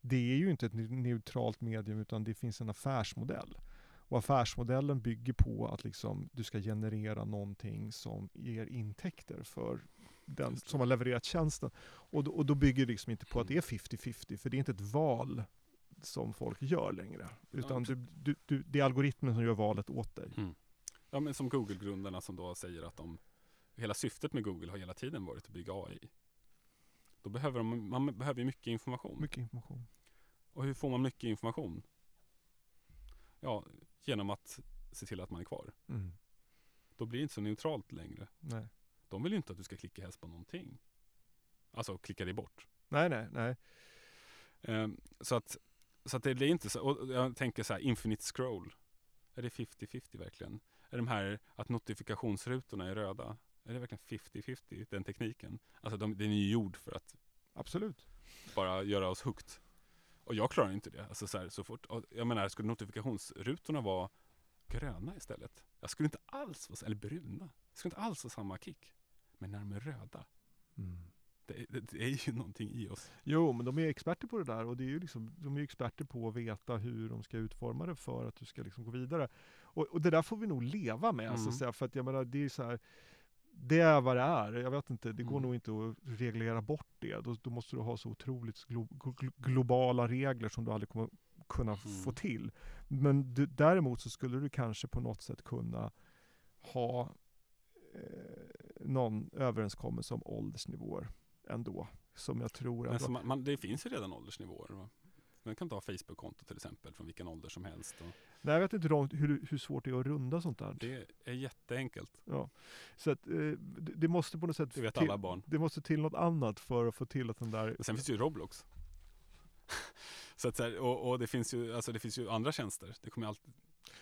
det är ju inte ett ne- neutralt medium utan det finns en affärsmodell. Och affärsmodellen bygger på att liksom du ska generera någonting som ger intäkter för den som har levererat tjänsten. Och då, och då bygger det liksom inte på att det är 50-50 för det är inte ett val som folk gör längre. Utan du, du, du, det är algoritmen som gör valet åt dig. Mm. Ja, men som Google-grundarna som då säger att de, hela syftet med Google har hela tiden varit att bygga AI. Då behöver de, man behöver mycket information. Mycket information. Och hur får man mycket information? Ja, genom att se till att man är kvar. Mm. Då blir det inte så neutralt längre. Nej. De vill ju inte att du ska klicka helst på någonting. Alltså klicka dig bort. nej, nej, nej. Ehm, så att, så att det blir inte så. Och jag tänker så här, infinite scroll. Är det 50-50 verkligen? Är de här att notifikationsrutorna är röda? Är det verkligen 50-50 den tekniken? Alltså de, den är ju gjord för att Absolut. bara göra oss hooked. Och jag klarar inte det. Alltså så, här, så fort, jag menar, skulle notifikationsrutorna vara gröna istället? Jag skulle inte alls vara, eller bruna. Jag skulle inte alls ha samma kick. Men när de är röda, det, det, det är ju någonting i oss. Jo, men de är experter på det där och det är ju liksom, de är ju experter på att veta hur de ska utforma det för att du ska liksom gå vidare. Och, och det där får vi nog leva med, så Mm. att säga, för att jag menar, det är så här, det är vad det är. Jag vet inte, det går Mm. nog inte att reglera bort det. Då, då måste du ha så otroligt glo, glo, globala regler som du aldrig kommer kunna Mm. få till. Men du, däremot så skulle du kanske på något sätt kunna ha eh, någon överenskommelse om åldersnivåer ändå. Som jag tror Men ändå, så man, man, det finns ju redan åldersnivåer. Va? Man kan ta Facebook-konto till exempel från vilken ålder som helst. Och Nej, jag vet inte hur, hur, svårt det är att runda sånt där. det är jätteenkelt. Ja. Så att, eh, det, det måste på något sätt Det vet till, alla barn. det måste till något annat för att få till att den där... Men sen finns det ju Roblox. så att, så här, och, och det, finns ju, alltså, det finns ju andra tjänster. Det kommer alltid,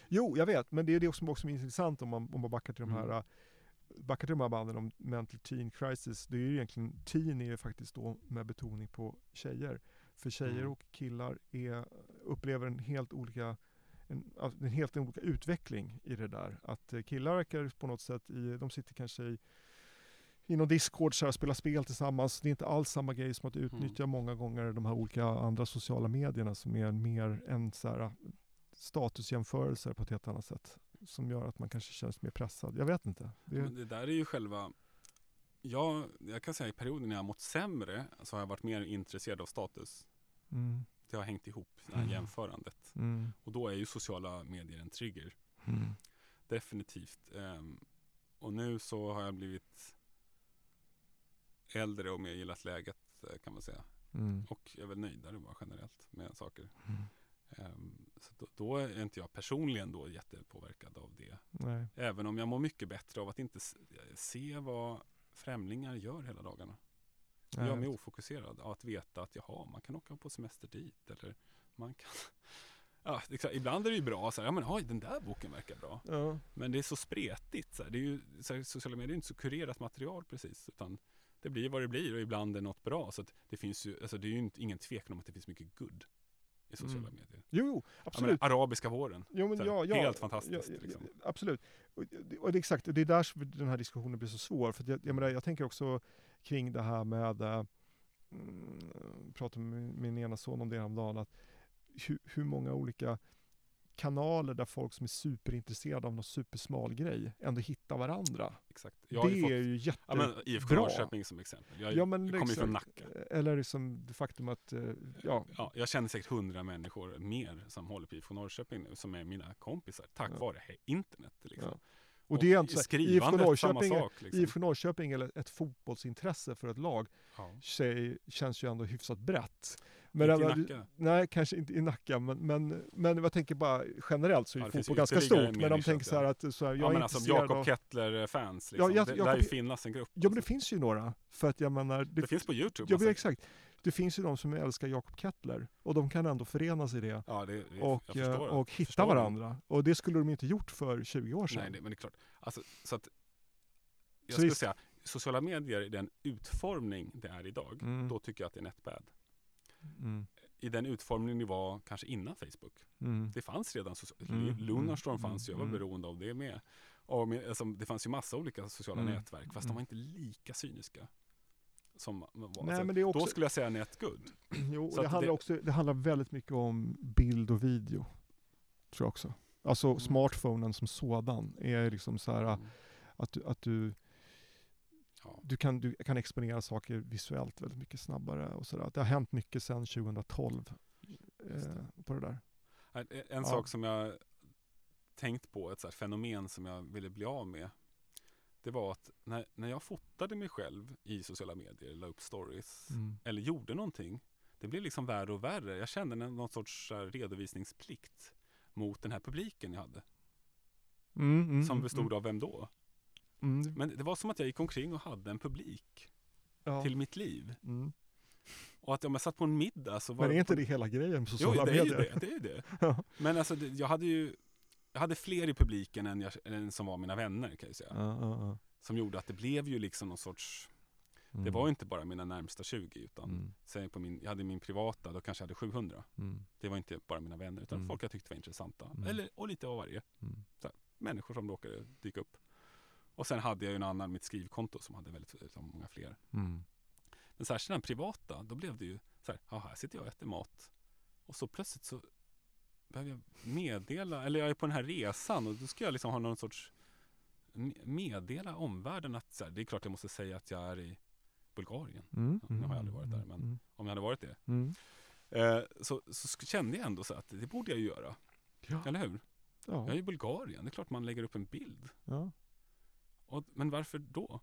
Jo, jag vet, men det är det som också är intressant om man, om man backar till de här Mm. backar till de här banden om mental teen crisis. Det är ju egentligen, teen är ju faktiskt då med betoning på tjejer. För tjejer Mm. och killar är, upplever en helt olika en, en helt olika utveckling i det där. Att eh, killar verkar på något sätt i, de sitter kanske i i någon Discord så här, och spelar spel tillsammans. Det är inte alls samma grej som att Mm. utnyttja många gånger de här olika andra sociala medierna som är mer en så här, statusjämförelser på ett helt annat sätt. Som gör att man kanske känns mer pressad. Jag vet inte. Det, Men det där är ju själva jag, jag kan säga i perioden när jag har mått sämre så har jag varit mer intresserad av status. mm, Det har hängt ihop, det här Mm. jämförandet. mm, Och då är ju sociala medier en trigger. mm, Definitivt. Ehm, och nu så har jag blivit äldre och mer gillat läget eh, kan man säga. mm, Och jag är väl nöjdare bara generellt med saker. Ehm, så då, då är inte jag personligen då jättepåverkad av det. Nej. Även om jag mår mycket bättre av att inte s- se vad främlingar gör hela dagarna. Det gör mig ofokuserad av att veta att jaha, man kan åka på semester dit eller man kan Ja, klart, ibland är det ju bra så här, ja men oj, den där boken verkar bra. Ja. Men det är så spretigt. Så här. Det är ju, så här, sociala medier är inte så kurerat material precis. Utan det blir vad det blir och ibland är något bra. Så det finns ju, alltså det är ju inte, ingen tvekan om att det finns mycket good i sociala Mm. medier. Jo, Ja, absolut. men, arabiska våren. Jo, men ja, ja, helt fantastiskt, Ja, liksom. Absolut. Och och det exakt, det är där som den här diskussionen blir så svår. För jag, jag, menar, jag tänker också kring det här med, äh, mm, pratade med min ena son om det häromdagen, att hur, hur många olika kanaler där folk som är superintresserade av någon supersmal grej ändå hittar varandra. Exakt. Jag det ju fått, är ju ja, jättebra. men IFK Norrköping som exempel. Jag, Ja, men jag kommer ju från. Nacka. Eller liksom det faktum att, eh, ja, Ja, jag känner säkert hundra människor mer som håller på IFK Norrköping nu, som är mina kompisar, tack Ja. vare internet. Liksom. Ja. Och det är inte så här, IFK Norrköping sak. Liksom. IFK Norrköping eller ett fotbollsintresse för ett lag ja. sig, känns ju ändå hyfsat brett. Men Inte i Nacka. Nej, kanske inte i Nacka, men, men, men jag tänker bara generellt så är Ja, fotboll ganska stort. Men de tänker så här ja. att så här, jag Ja är men alltså intresserad Jakob. Kettler-fans, Ja, liksom. jag- det lär ju finnas en grupp. Ja men det finns ju några. För att jag menar, det, Det finns på Youtube. ja, alltså. exakt. Det finns ju de som älskar Jakob Kettler och de kan ändå förenas i det Ja, det, det, och, förstår, eh, och hitta det. varandra. Och det skulle de inte gjort för 20 år sedan. Nej, det, men det är klart. Alltså, så att, jag Så skulle visst- säga, sociala medier i den utformning det är idag, Mm. då tycker jag att det är net bad. Mm. I den utformning det var kanske innan Facebook. Mm. Det fanns redan, Mm, Lunarstorm mm, fanns ju, jag var mm. beroende av det med. Och med alltså, det fanns ju massa olika sociala Mm, nätverk, fast de mm. var inte lika cyniska. Som. Nej, alltså, men det är också, Då skulle jag säga net good. jo, så det handlar det- också, det handlar väldigt mycket om bild och video. Tror jag också. Alltså Mm. smartphonen som sådan är liksom så här Mm. att du, att du Ja. du kan, du kan exponera saker visuellt väldigt mycket snabbare och sådär. Det har hänt mycket sedan 2012 Just eh, på det där. En, en Ja. sak som jag tänkt på, ett så fenomen som jag ville bli av med. Det var att när, när jag fotade mig själv i sociala medier, la upp stories Mm. eller gjorde någonting. Det blev liksom värre och värre. Jag kände någon sorts redovisningsplikt mot den här publiken jag hade. Mm, mm, Som mm, bestod av vem då? mm, mm, Men det var som att jag gick omkring och hade en publik ja. till mitt liv. mm. Och att om jag satt på en middag så var Men är inte det hela grejen med Jo, sociala det är ju medier? det. det, är ju det. Ja. Men alltså, det, jag hade ju jag hade fler i publiken än, jag, än som var mina vänner kan jag säga. Ja, ja, ja. Som gjorde att det blev ju liksom någon sorts, Mm. det var ju inte bara mina närmsta 20 utan Mm, säg på min, jag hade min privata, då kanske jag hade 700. mm, Det var inte bara mina vänner utan Mm. folk jag tyckte var intressanta. Mm. Eller, och lite av varje. mm. Människor som råkade dyka upp. Och sen hade jag ju en annan, mitt skrivkonto som hade väldigt, väldigt många fler. Men särskilt den privata, då blev det ju så här, här sitter jag och äter mat. Och så plötsligt så behöver jag meddela, eller jag är på den här resan och då ska jag liksom ha någon sorts me- meddela omvärlden att så här, det är klart jag måste säga att jag är i Bulgarien. Mm. Nu har jag aldrig varit där, men- Mm. Om jag hade varit det. Mm. Eh, så, så kände jag ändå så att det borde jag ju göra. Ja. Eller hur? Jag är Ja. i Bulgarien, det är klart man lägger upp en bild. Ja. Och, men varför då?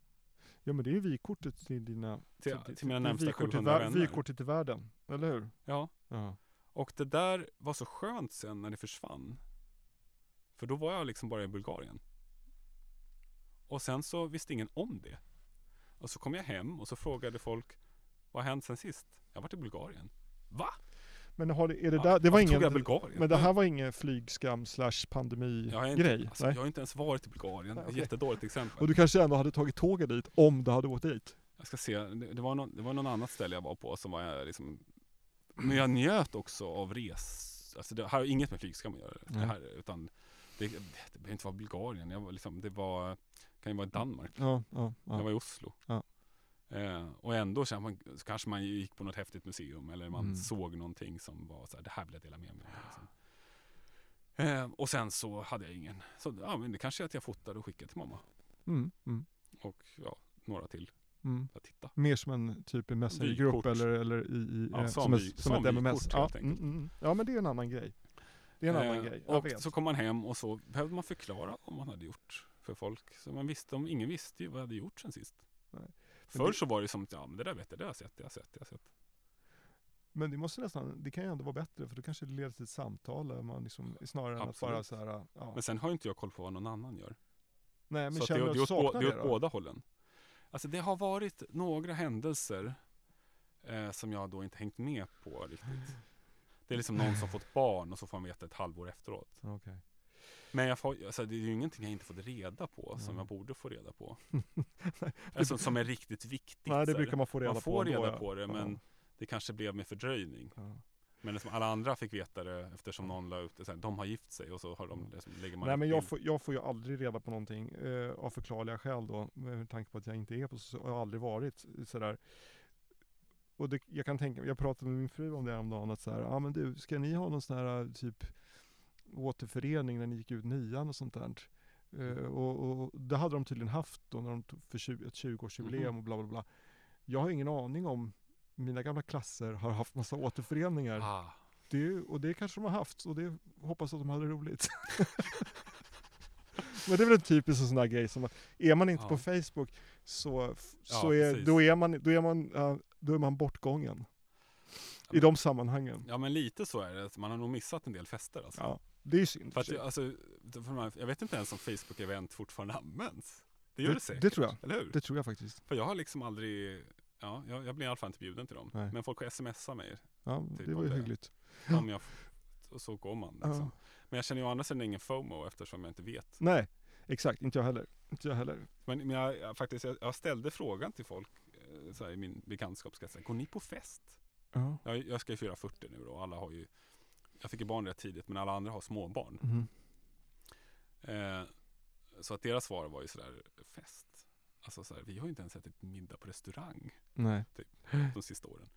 ja, men det är ju vykortet till dina... Till, till- till mina närmsta vykortet 700 vär- vänner. Vykortet till världen, eller hur? Ja, Ja. Och det där var så skönt sen när det försvann. För då var jag liksom bara i Bulgarien. Och sen så visste ingen om det. Och så kom jag hem och så frågade folk Vad har hänt sen sist? Jag har varit i Bulgarien. Va? Men har det, är det Ja, där, det var ingen... Bulgarien? Men det här var ingen flygskam slash pandemi jag har, inte, grej? alltså, jag har inte ens varit i Bulgarien. Nej, okej. Jättedåligt exempel. Och du kanske ändå hade tagit tåget dit om du hade åkt dit? Jag ska se, det, det, var någon, det var någon annat ställe jag var på som var eh, liksom Men jag njöt också av res Alltså det har inget med flygskam att göra det här, utan det, det behöver inte vara Bulgarien, jag var liksom, det var Kan ju vara Danmark, Ja, ja, ja. jag var i Oslo Ja. eh, Och ändå kände man, så kanske man gick på något häftigt museum eller man Mm. såg någonting som var så här, det här vill jag dela med mig av liksom. eh, Och sen så hade jag ingen Så ja men det kanske är att jag fotade och skickade till mamma Mm, mm, Och ja, några till mm. att titta Mer som en typ i Messenger-grupp eller, eller i, i Ja, eh, som ett, som ett MMS. Ja, mm, mm. ja, men det är en annan grej. Det är en annan Eh, grej, jag Och vet. så kom man hem och så behövde man förklara vad man hade gjort för folk. Så man visste, om ingen visste ju vad jag hade gjort sen sist. Förr det- så var det som att, ja men det där vet jag, det har jag sett, det har jag sett, det har jag sett. Men det måste nästan, det kan ju ändå vara bättre för då kanske det leder till ett samtal där man liksom, snarare än att Absolut. bara så här, ja. Men sen har ju inte jag koll på vad någon annan gör. Nej men så att känner det, du är att åt, saknar det är det åt då? båda hållen. Alltså det har varit några händelser eh, som jag då inte hängt med på riktigt. Det är liksom någon som fått barn och så får man veta ett halvår efteråt. Okej. Men jag får, alltså det är ju ingenting jag inte fått reda på som jag borde få reda på. alltså, som är riktigt viktigt. Nej det brukar man få reda man på får ändå, reda på det men Ja, det kanske blev med fördröjning. ja. Men liksom alla andra fick veta det eftersom någon la ut det. Så här, de har gift sig och så har de, liksom, lägger man Nej men jag får, jag får ju aldrig reda på någonting eh, av förklarliga skäl då. Med tanke på att jag inte är på så, jag har aldrig varit sådär. Och det, jag kan tänka, jag pratade med min fru om det häromdagen att så här, ja men du, ska ni ha någon sån här typ återförening när ni gick ut nian och sånt där. Eh, och, och det hade de tydligen haft då när de tog för 20, ett 20-årsjubileum Mhm. och bla bla bla. Jag har ingen aning om mina gamla klasser har haft massa återföreningar. Ah, Det, och det kanske de har haft och det hoppas att de hade roligt. Men det är väl en typisk sån där grej som att är man inte Ja. på Facebook så, så Ja, är, då, är man, då, är man, då är man bortgången. I de sammanhangen. ja men lite så är det. Man har nog missat en del fester alltså. Ja, det är synd. För att, för det- alltså, det- för man- jag vet inte ens om Facebook-event fortfarande används. Det gör det, säkert. det tror jag. Eller hur? Det tror jag faktiskt. För jag har liksom aldrig, ja, jag, jag blir i alla fall inte bjuden till dem. Nej. Men folk har smsat mig. Ja, Typ det var ju det. hyggligt. Om jag, och så går man liksom. Ja. Men jag känner ju å andra sidan ingen FOMO eftersom jag inte vet. Nej, exakt. Inte jag heller. Inte jag heller. Men, men jag, jag, faktiskt, jag, jag ställde frågan till folk eh, här, i min bekantskapskrets. Går ni på fest? Ja. Jag, jag ska ju fyra 40 nu då. Alla har ju, jag fick ju barn rätt tidigt men alla andra har småbarn. Mhm. Eh, så att deras svar var ju sådär, fest? Alltså så här, vi har ju inte ens ätit middag på restaurang Nej. de sista åren.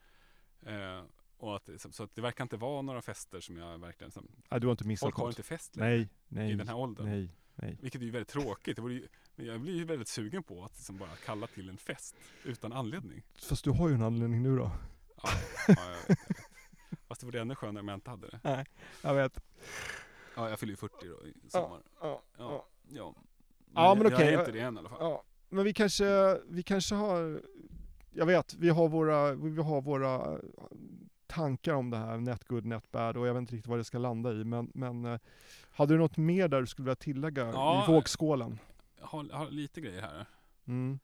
Eh, och att, så att det verkar inte vara några fester som jag verkligen, som, Nej, du har inte missat folk har inte fest längre Nej, nej. i den här åldern. Nej, nej. Vilket är ju väldigt tråkigt. Ju, men jag blir ju väldigt sugen på att liksom bara kalla till en fest utan anledning. Fast du har ju en anledning nu då. Ja, ja, jag vet, jag vet. Fast det vore ännu skönare om jag inte hade det. Nej, jag vet. Ja, jag fyller ju 40 då i sommar. Ja, Ja, ja. Ja, men jag, okej. Jag är inte det än i alla fall. Ja, men vi kanske, vi kanske har, jag vet, vi har våra, vi har våra tankar om det här, net good, net bad och jag vet inte riktigt vad det ska landa i, men, men eh, hade du något mer där du skulle vilja tillägga Ja. i vågskålen? Jag har, lite grejer här. Mm.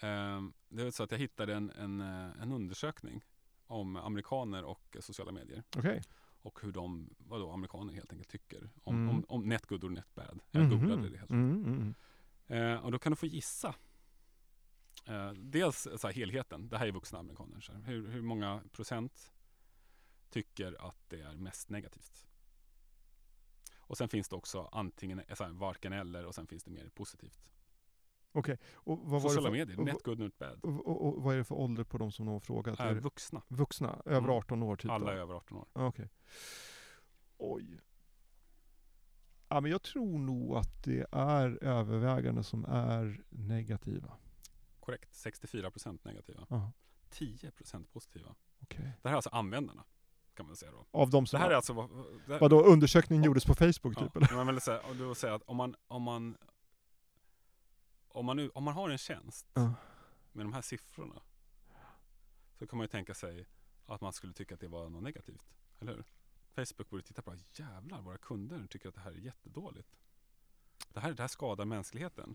Ehm, det är så att jag hittade en, en, eh, en undersökning om amerikaner och sociala medier. Okej. Och hur de, vadå, amerikaner helt enkelt tycker om, Mm. om, om net good och net bad. Jag googlade det helt Mm, mm, Eh, och då kan du få gissa. Eh, dels så helheten. Det här är vuxna amerikaner. Så. Hur, hur många procent tycker att det är mest negativt? Och sen finns det också antingen så här, varken eller och sen finns det mer positivt. Okej, och vad var det Sociala för, medier, och, net good, net bad. och, och, och vad är det för ålder på de som har frågat? Det vuxna. vuxna, över Mm. 18 år typ? Alla då? är över 18 år. Okej. Oj. Ja, men jag tror nog att det är övervägande som är negativa. Korrekt. 64% negativa. Ja, 10% positiva. okej. Det här är alltså användarna. Kan man säga då. Av de Det som... här är alltså det, Vadå, undersökningen gjordes på Facebook Ja, typ eller? men man vill säga, och då säga att om man, om man om man, nu, om man har en tjänst Ja. med de här siffrorna så kan man ju tänka sig att man skulle tycka att det var något negativt. Eller hur? Facebook borde titta på det. Jävlar, våra kunder tycker att det här är jättedåligt. Det här, det här skadar mänskligheten.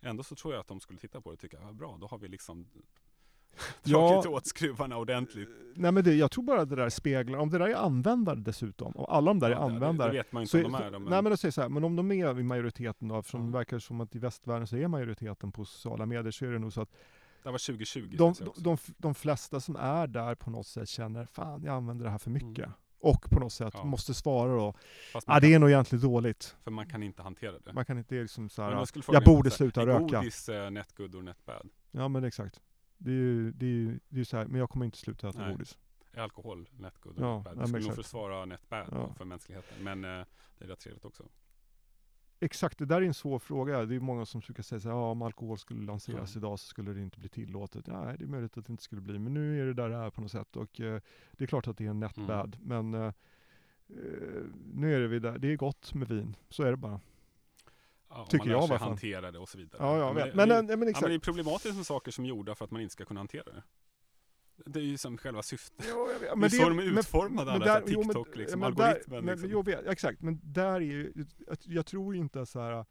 Ändå så tror jag att de skulle titta på det och tycka, ja, bra, då har vi liksom Ja. dragit åt skruvarna ordentligt. Nej men det, jag tror bara det där speglar, om det där är användare dessutom, och alla de där är Ja, det- användare. Det vet man inte så, om de är. De, nej men jag säger så här, men om de är i majoriteten då, eftersom Ja. det verkar som att i västvärlden så är majoriteten på sociala medier, så är det nog så att det var 2020. de, de, de, de flesta som är där på något sätt känner, fan jag använder det här för mycket. Mm. Och på något sätt Ja. måste svara då, Fast ja det kan, är nog egentligen dåligt. för man kan inte hantera det. Man kan inte liksom så Men här, då skulle frågan jag borde så här, sluta är röka. Godis eh, net good och net bad? Ja men exakt. Det är ju, det är ju, det är så här, men jag kommer inte sluta äta Nej. godis. Är alkohol net good och Ja, net bad? ja, Du men skulle nog försvara net bad Ja. för mänskligheten. Men eh, det är rätt trevligt också. Exakt, det där är en svår fråga. Det är många som brukar säga här, ja, om alkohol skulle lanseras Ja. idag så skulle det inte bli tillåtet. Nej, det är möjligt att det inte skulle bli, men nu är det där det är på något sätt. Och eh, det är klart att det är en net Mm. men eh, eh, nu är det vi där. Det är gott med vin, så är det bara. Ja, Tycker man lär jag sig hantera det och så vidare. Ja, jag men Men, eh, men, ja, exakt. men det är problematiskt med saker som är gjorda för att man inte ska kunna hantera det. Det är ju som själva syftet. Jo, vet, det är så de är men- utformade, alla där- här jo, men- TikTok, liksom, men där- algoritmen, Men, liksom. jo, vet, exakt, men där är ju, jag, tror inte så här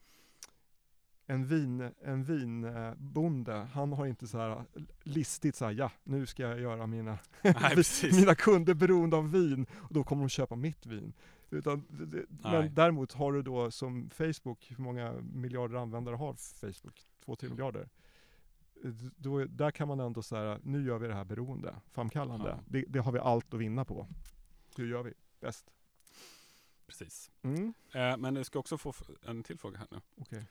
en vin, en vinbonde, han har inte så här listigt så här, ja, nu ska jag göra mina, Nej, mina kunder beroende av vin och då kommer de köpa mitt vin. Utan, Nej. men däremot har du då som Facebook, hur många miljarder användare har Facebook? Två, tre Ja. miljarder. Då, är- där kan man ändå säga, nu gör vi det här beroende, framkallande. Ja. Det, det har vi allt att vinna på. Hur gör vi bäst? precis. Mm. Eh, men du ska också få en till fråga här nu. Okej.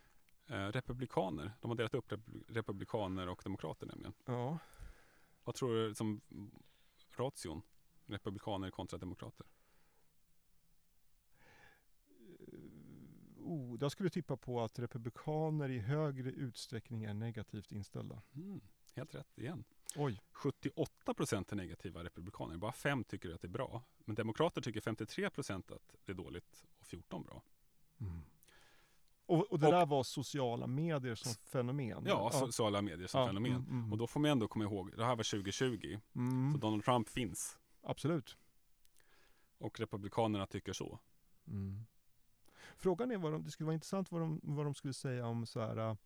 Eh, republikaner, de har delat upp rep- republikaner och demokrater nämligen. Ja. Vad tror du som ration? Republikaner kontra demokrater? Jag skulle tippa på att republikaner i högre utsträckning är negativt inställda. Mm, helt rätt igen. Oj. 78 procent är negativa republikaner. Bara 5 tycker att det är bra. Men demokrater tycker 53 procent att det är dåligt och 14 bra. Och, och det Och- där var sociala medier som fenomen? Ja, sociala medier som Ja, fenomen. mm, mm. Och då får man ändå komma ihåg, det här var 2020. Mm, Så Donald Trump finns. absolut. Och republikanerna tycker så. Frågan är vad de, det skulle vara intressant vad de, vad de skulle säga om så här äh,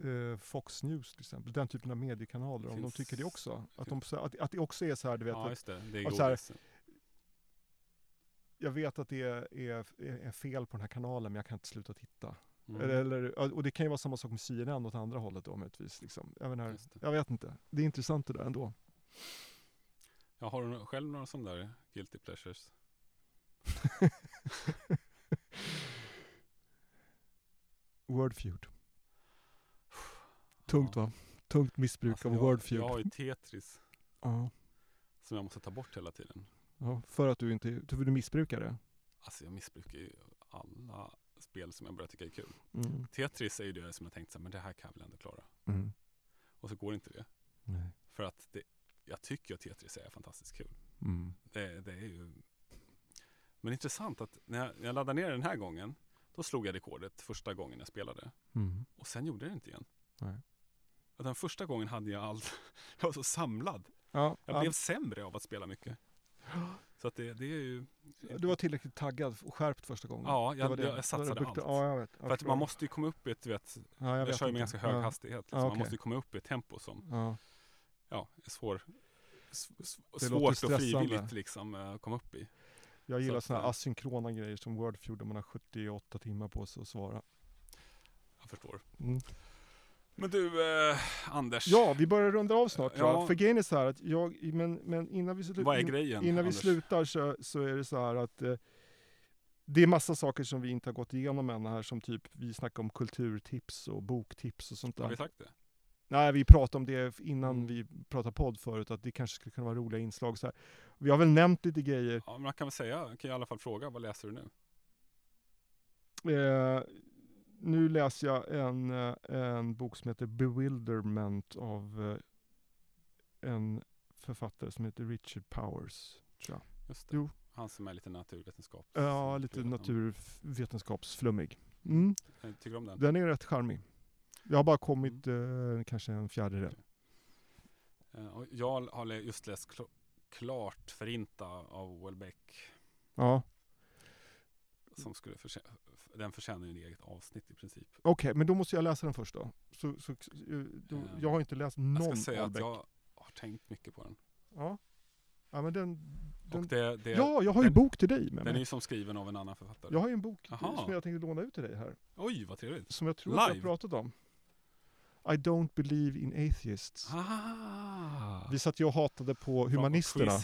mm, eh, Fox News till exempel, den typen av mediekanaler, om de tycker det också. Att, de, så- att, att det också är så här, du vet, Ja, just det. Det är så här- jag vet att det är, är, är fel på den här kanalen men jag kan inte sluta titta. Mm. Eller, och det kan ju vara samma sak med CNN åt andra hållet då möjligtvis. Liksom. Jag, Just det. jag vet inte, det är intressant det där ändå. Ja, har du själv några sådana där guilty pleasures? Wordfeud. Tungt va? Tungt missbruk Alltså, av jag, Wordfeud. jag har ju Tetris Ja. som jag måste ta bort hela tiden. Ja, för att du inte, för du missbrukar det. Alltså jag missbrukar ju alla spel som jag börjar tycka är kul. Mm. Tetris är ju det som jag tänkt så här, men det här kan jag väl ändå klara. Mm. Och så går inte det. Nej. För att det, jag tycker att Tetris är fantastiskt kul. Mm. Det, det är ju... Men intressant att när jag, när jag laddade ner den här gången, då slog jag rekordet första gången jag spelade. Mm. Och sen gjorde jag det inte igen. Nej. Och den första gången hade jag allt, jag var så samlad. Ja, Jag ja, blev sämre av att spela mycket. Så att det, det är ju... du var tillräckligt taggad och skärpt första gången. Ja, Det jag, var det. jag, jag satsade allt. Ja, jag vet. Jag För att man måste ju komma upp i ett, vet, ja, jag, jag, kör ju med ganska hög hastighet. Liksom. Ja, Man måste ju komma upp i ett tempo som Ja. är svår, s- s- Det låter svårt och frivilligt liksom eh, komma upp i. Jag gillar sådana här asynkrona grejer som Wordfeud där man har 78 timmar på sig att svara. Jag förstår. Mm. Men du, eh, Anders. Ja, vi börjar runda av snart Ja. jag. För grejen är så här att jag, men, men innan vi, slu- vad är in- grejen? innan vi slutar så, så är det så här att eh, det är massa saker som vi inte har gått igenom än här som typ vi snackar om kulturtips och boktips och sånt Har vi där. sagt det? Nej, vi pratade om det innan Mm. vi pratade podd förut att det kanske skulle kunna vara roliga inslag så här. Vi har väl nämnt lite grejer. Ja, men man kan väl säga, kan jag i alla fall fråga, vad läser du nu? Eh, nu läser jag en, eh, en bok som heter Bewilderment av eh, en författare som heter Richard Powers. Tror jag. Just det. Jo. Han som är lite naturvetenskap. Ja, lite naturvetenskapsflummig. Mm. Tycker du om den? Den är rätt charmig. Jag har bara kommit eh, kanske en fjärdedel. Eh, jag har just läst kl- klart Förinta av Welbeck. Ja, Som skulle förtjä- den förtjänar ju en eget avsnitt i princip. okej, men då måste jag läsa den först då. Så, så, eh, då Eh, jag har inte läst Jag någon ska säga att Albeck. jag har tänkt mycket på den. Ja. ja, men den... den det, det, ja, jag har ju den- bok till dig med den är mig. ju som skriven av en annan författare. Jag har ju en bok Jaha. som jag tänkte låna ut till dig här. Oj, vad trevligt. Som jag tror att jag har Live? pratat om. I don't believe in atheists. Ah. Vi satt ju och hatade på humanisterna.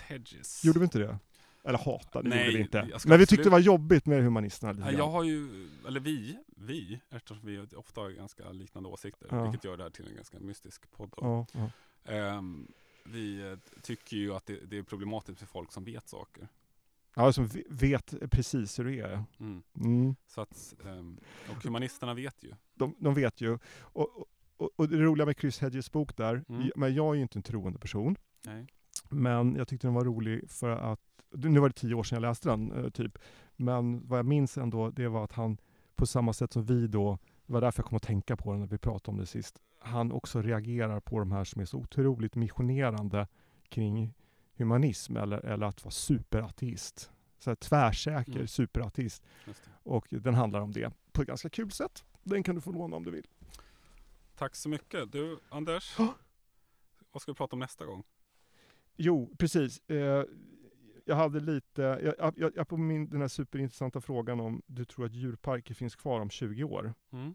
Gjorde vi inte det? Eller hatade, Nej, gjorde vi inte. Men vi tyckte det var jobbigt med humanisterna lite jag har ju, eller vi, vi, eftersom vi ofta har ganska liknande åsikter, Ja. vilket gör det här till en ganska mystisk podd. Ja, ja. Ehm, vi eh, tycker ju att det, det är problematiskt för folk som vet saker. ja, som ve- vet precis hur det är. Mm. Mm. Så att, ehm, och humanisterna vet ju. De, de vet ju. Och, och, och det roliga med Chris Hedges bok där, Mm. men jag är ju inte en troende person. Nej. Men jag tyckte den var rolig för att, nu var det tio år sedan jag läste den eh, typ, men vad jag minns ändå, det var att han på samma sätt som vi då, det var därför jag kom att tänka på den när vi pratade om det sist, han också reagerar på de här som är så otroligt missionerande kring humanism eller, eller att vara superateist. Så här, tvärsäker Mm. superateist. Och den handlar om det på ett ganska kul sätt. Den kan du få låna om du vill. Tack så mycket. Du, Anders. Vad ska vi prata om nästa gång? Jo, precis. Eh, jag hade lite, jag, jag, jag på min, den här superintressanta frågan om du tror att djurparker finns kvar om 20 år. Mm.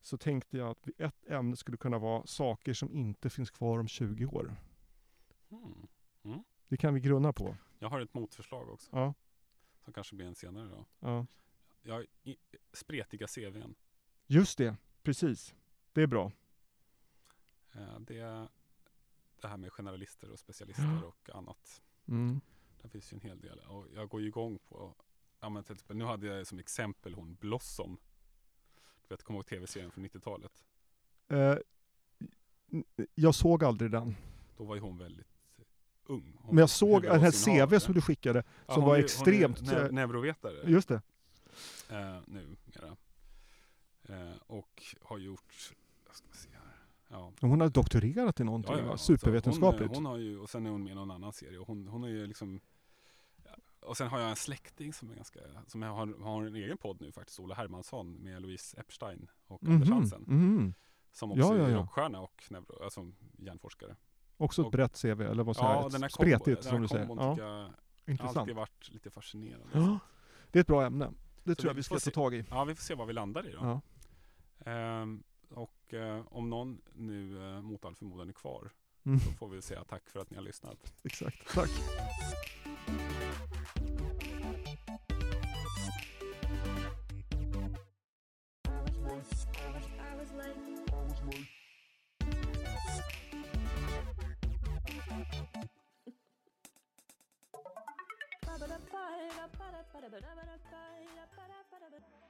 Så tänkte jag att ett ämne skulle kunna vara saker som inte finns kvar om 20 år. Mm. Det kan vi grunna på. Jag har ett motförslag också, Ja, som kanske blir en senare då. ja. Jag i, spretiga CVn. Just det, precis. Det är bra. Eh, det, det här med generalister och specialister och annat. Mm. Det finns ju en hel del. Och jag går ju igång på ja men till exempel, nu hade jag som exempel hon Blossom. Du vet, kommer ihåg tv-serien från 90-talet? Eh, jag såg aldrig den. Då var ju hon väldigt ung. Hon Men jag såg den här. CV som du skickade, Ja, som var är- extremt... Hon är eh, neu- neurovetare Just det. eh, nu mera. Eh, och har gjort, jag ska se. Ja. Hon har doktorerat i någonting, va? alltså, supervetenskapligt. Hon, hon har ju, och sen är hon med i någon annan serie. Och hon, hon är ju liksom ja, och sen har jag en släkting som är ganska, som har, har en egen podd nu faktiskt, Ola Hermansson med Louise Epstein och Anders Mhm, Hansen. mhm. Som också Ja, ja, är ja. rockstjärna och neuro, alltså hjärnforskare. Också ett Och- brett CV, eller vad säger Ja, jag? den här Ett kombo, Spretigt, den som här du säger. Ja, intressant. alltid varit lite fascinerande. Ja, det är ett bra ämne. Det Så tror jag vi ska ta tag i. Ja, vi får se vad vi landar i då. Ja. Och eh, om någon nu eh, mot all förmodan är kvar, mm. så får vi säga tack för att ni har lyssnat. Exakt, tack. ba da ba da ba da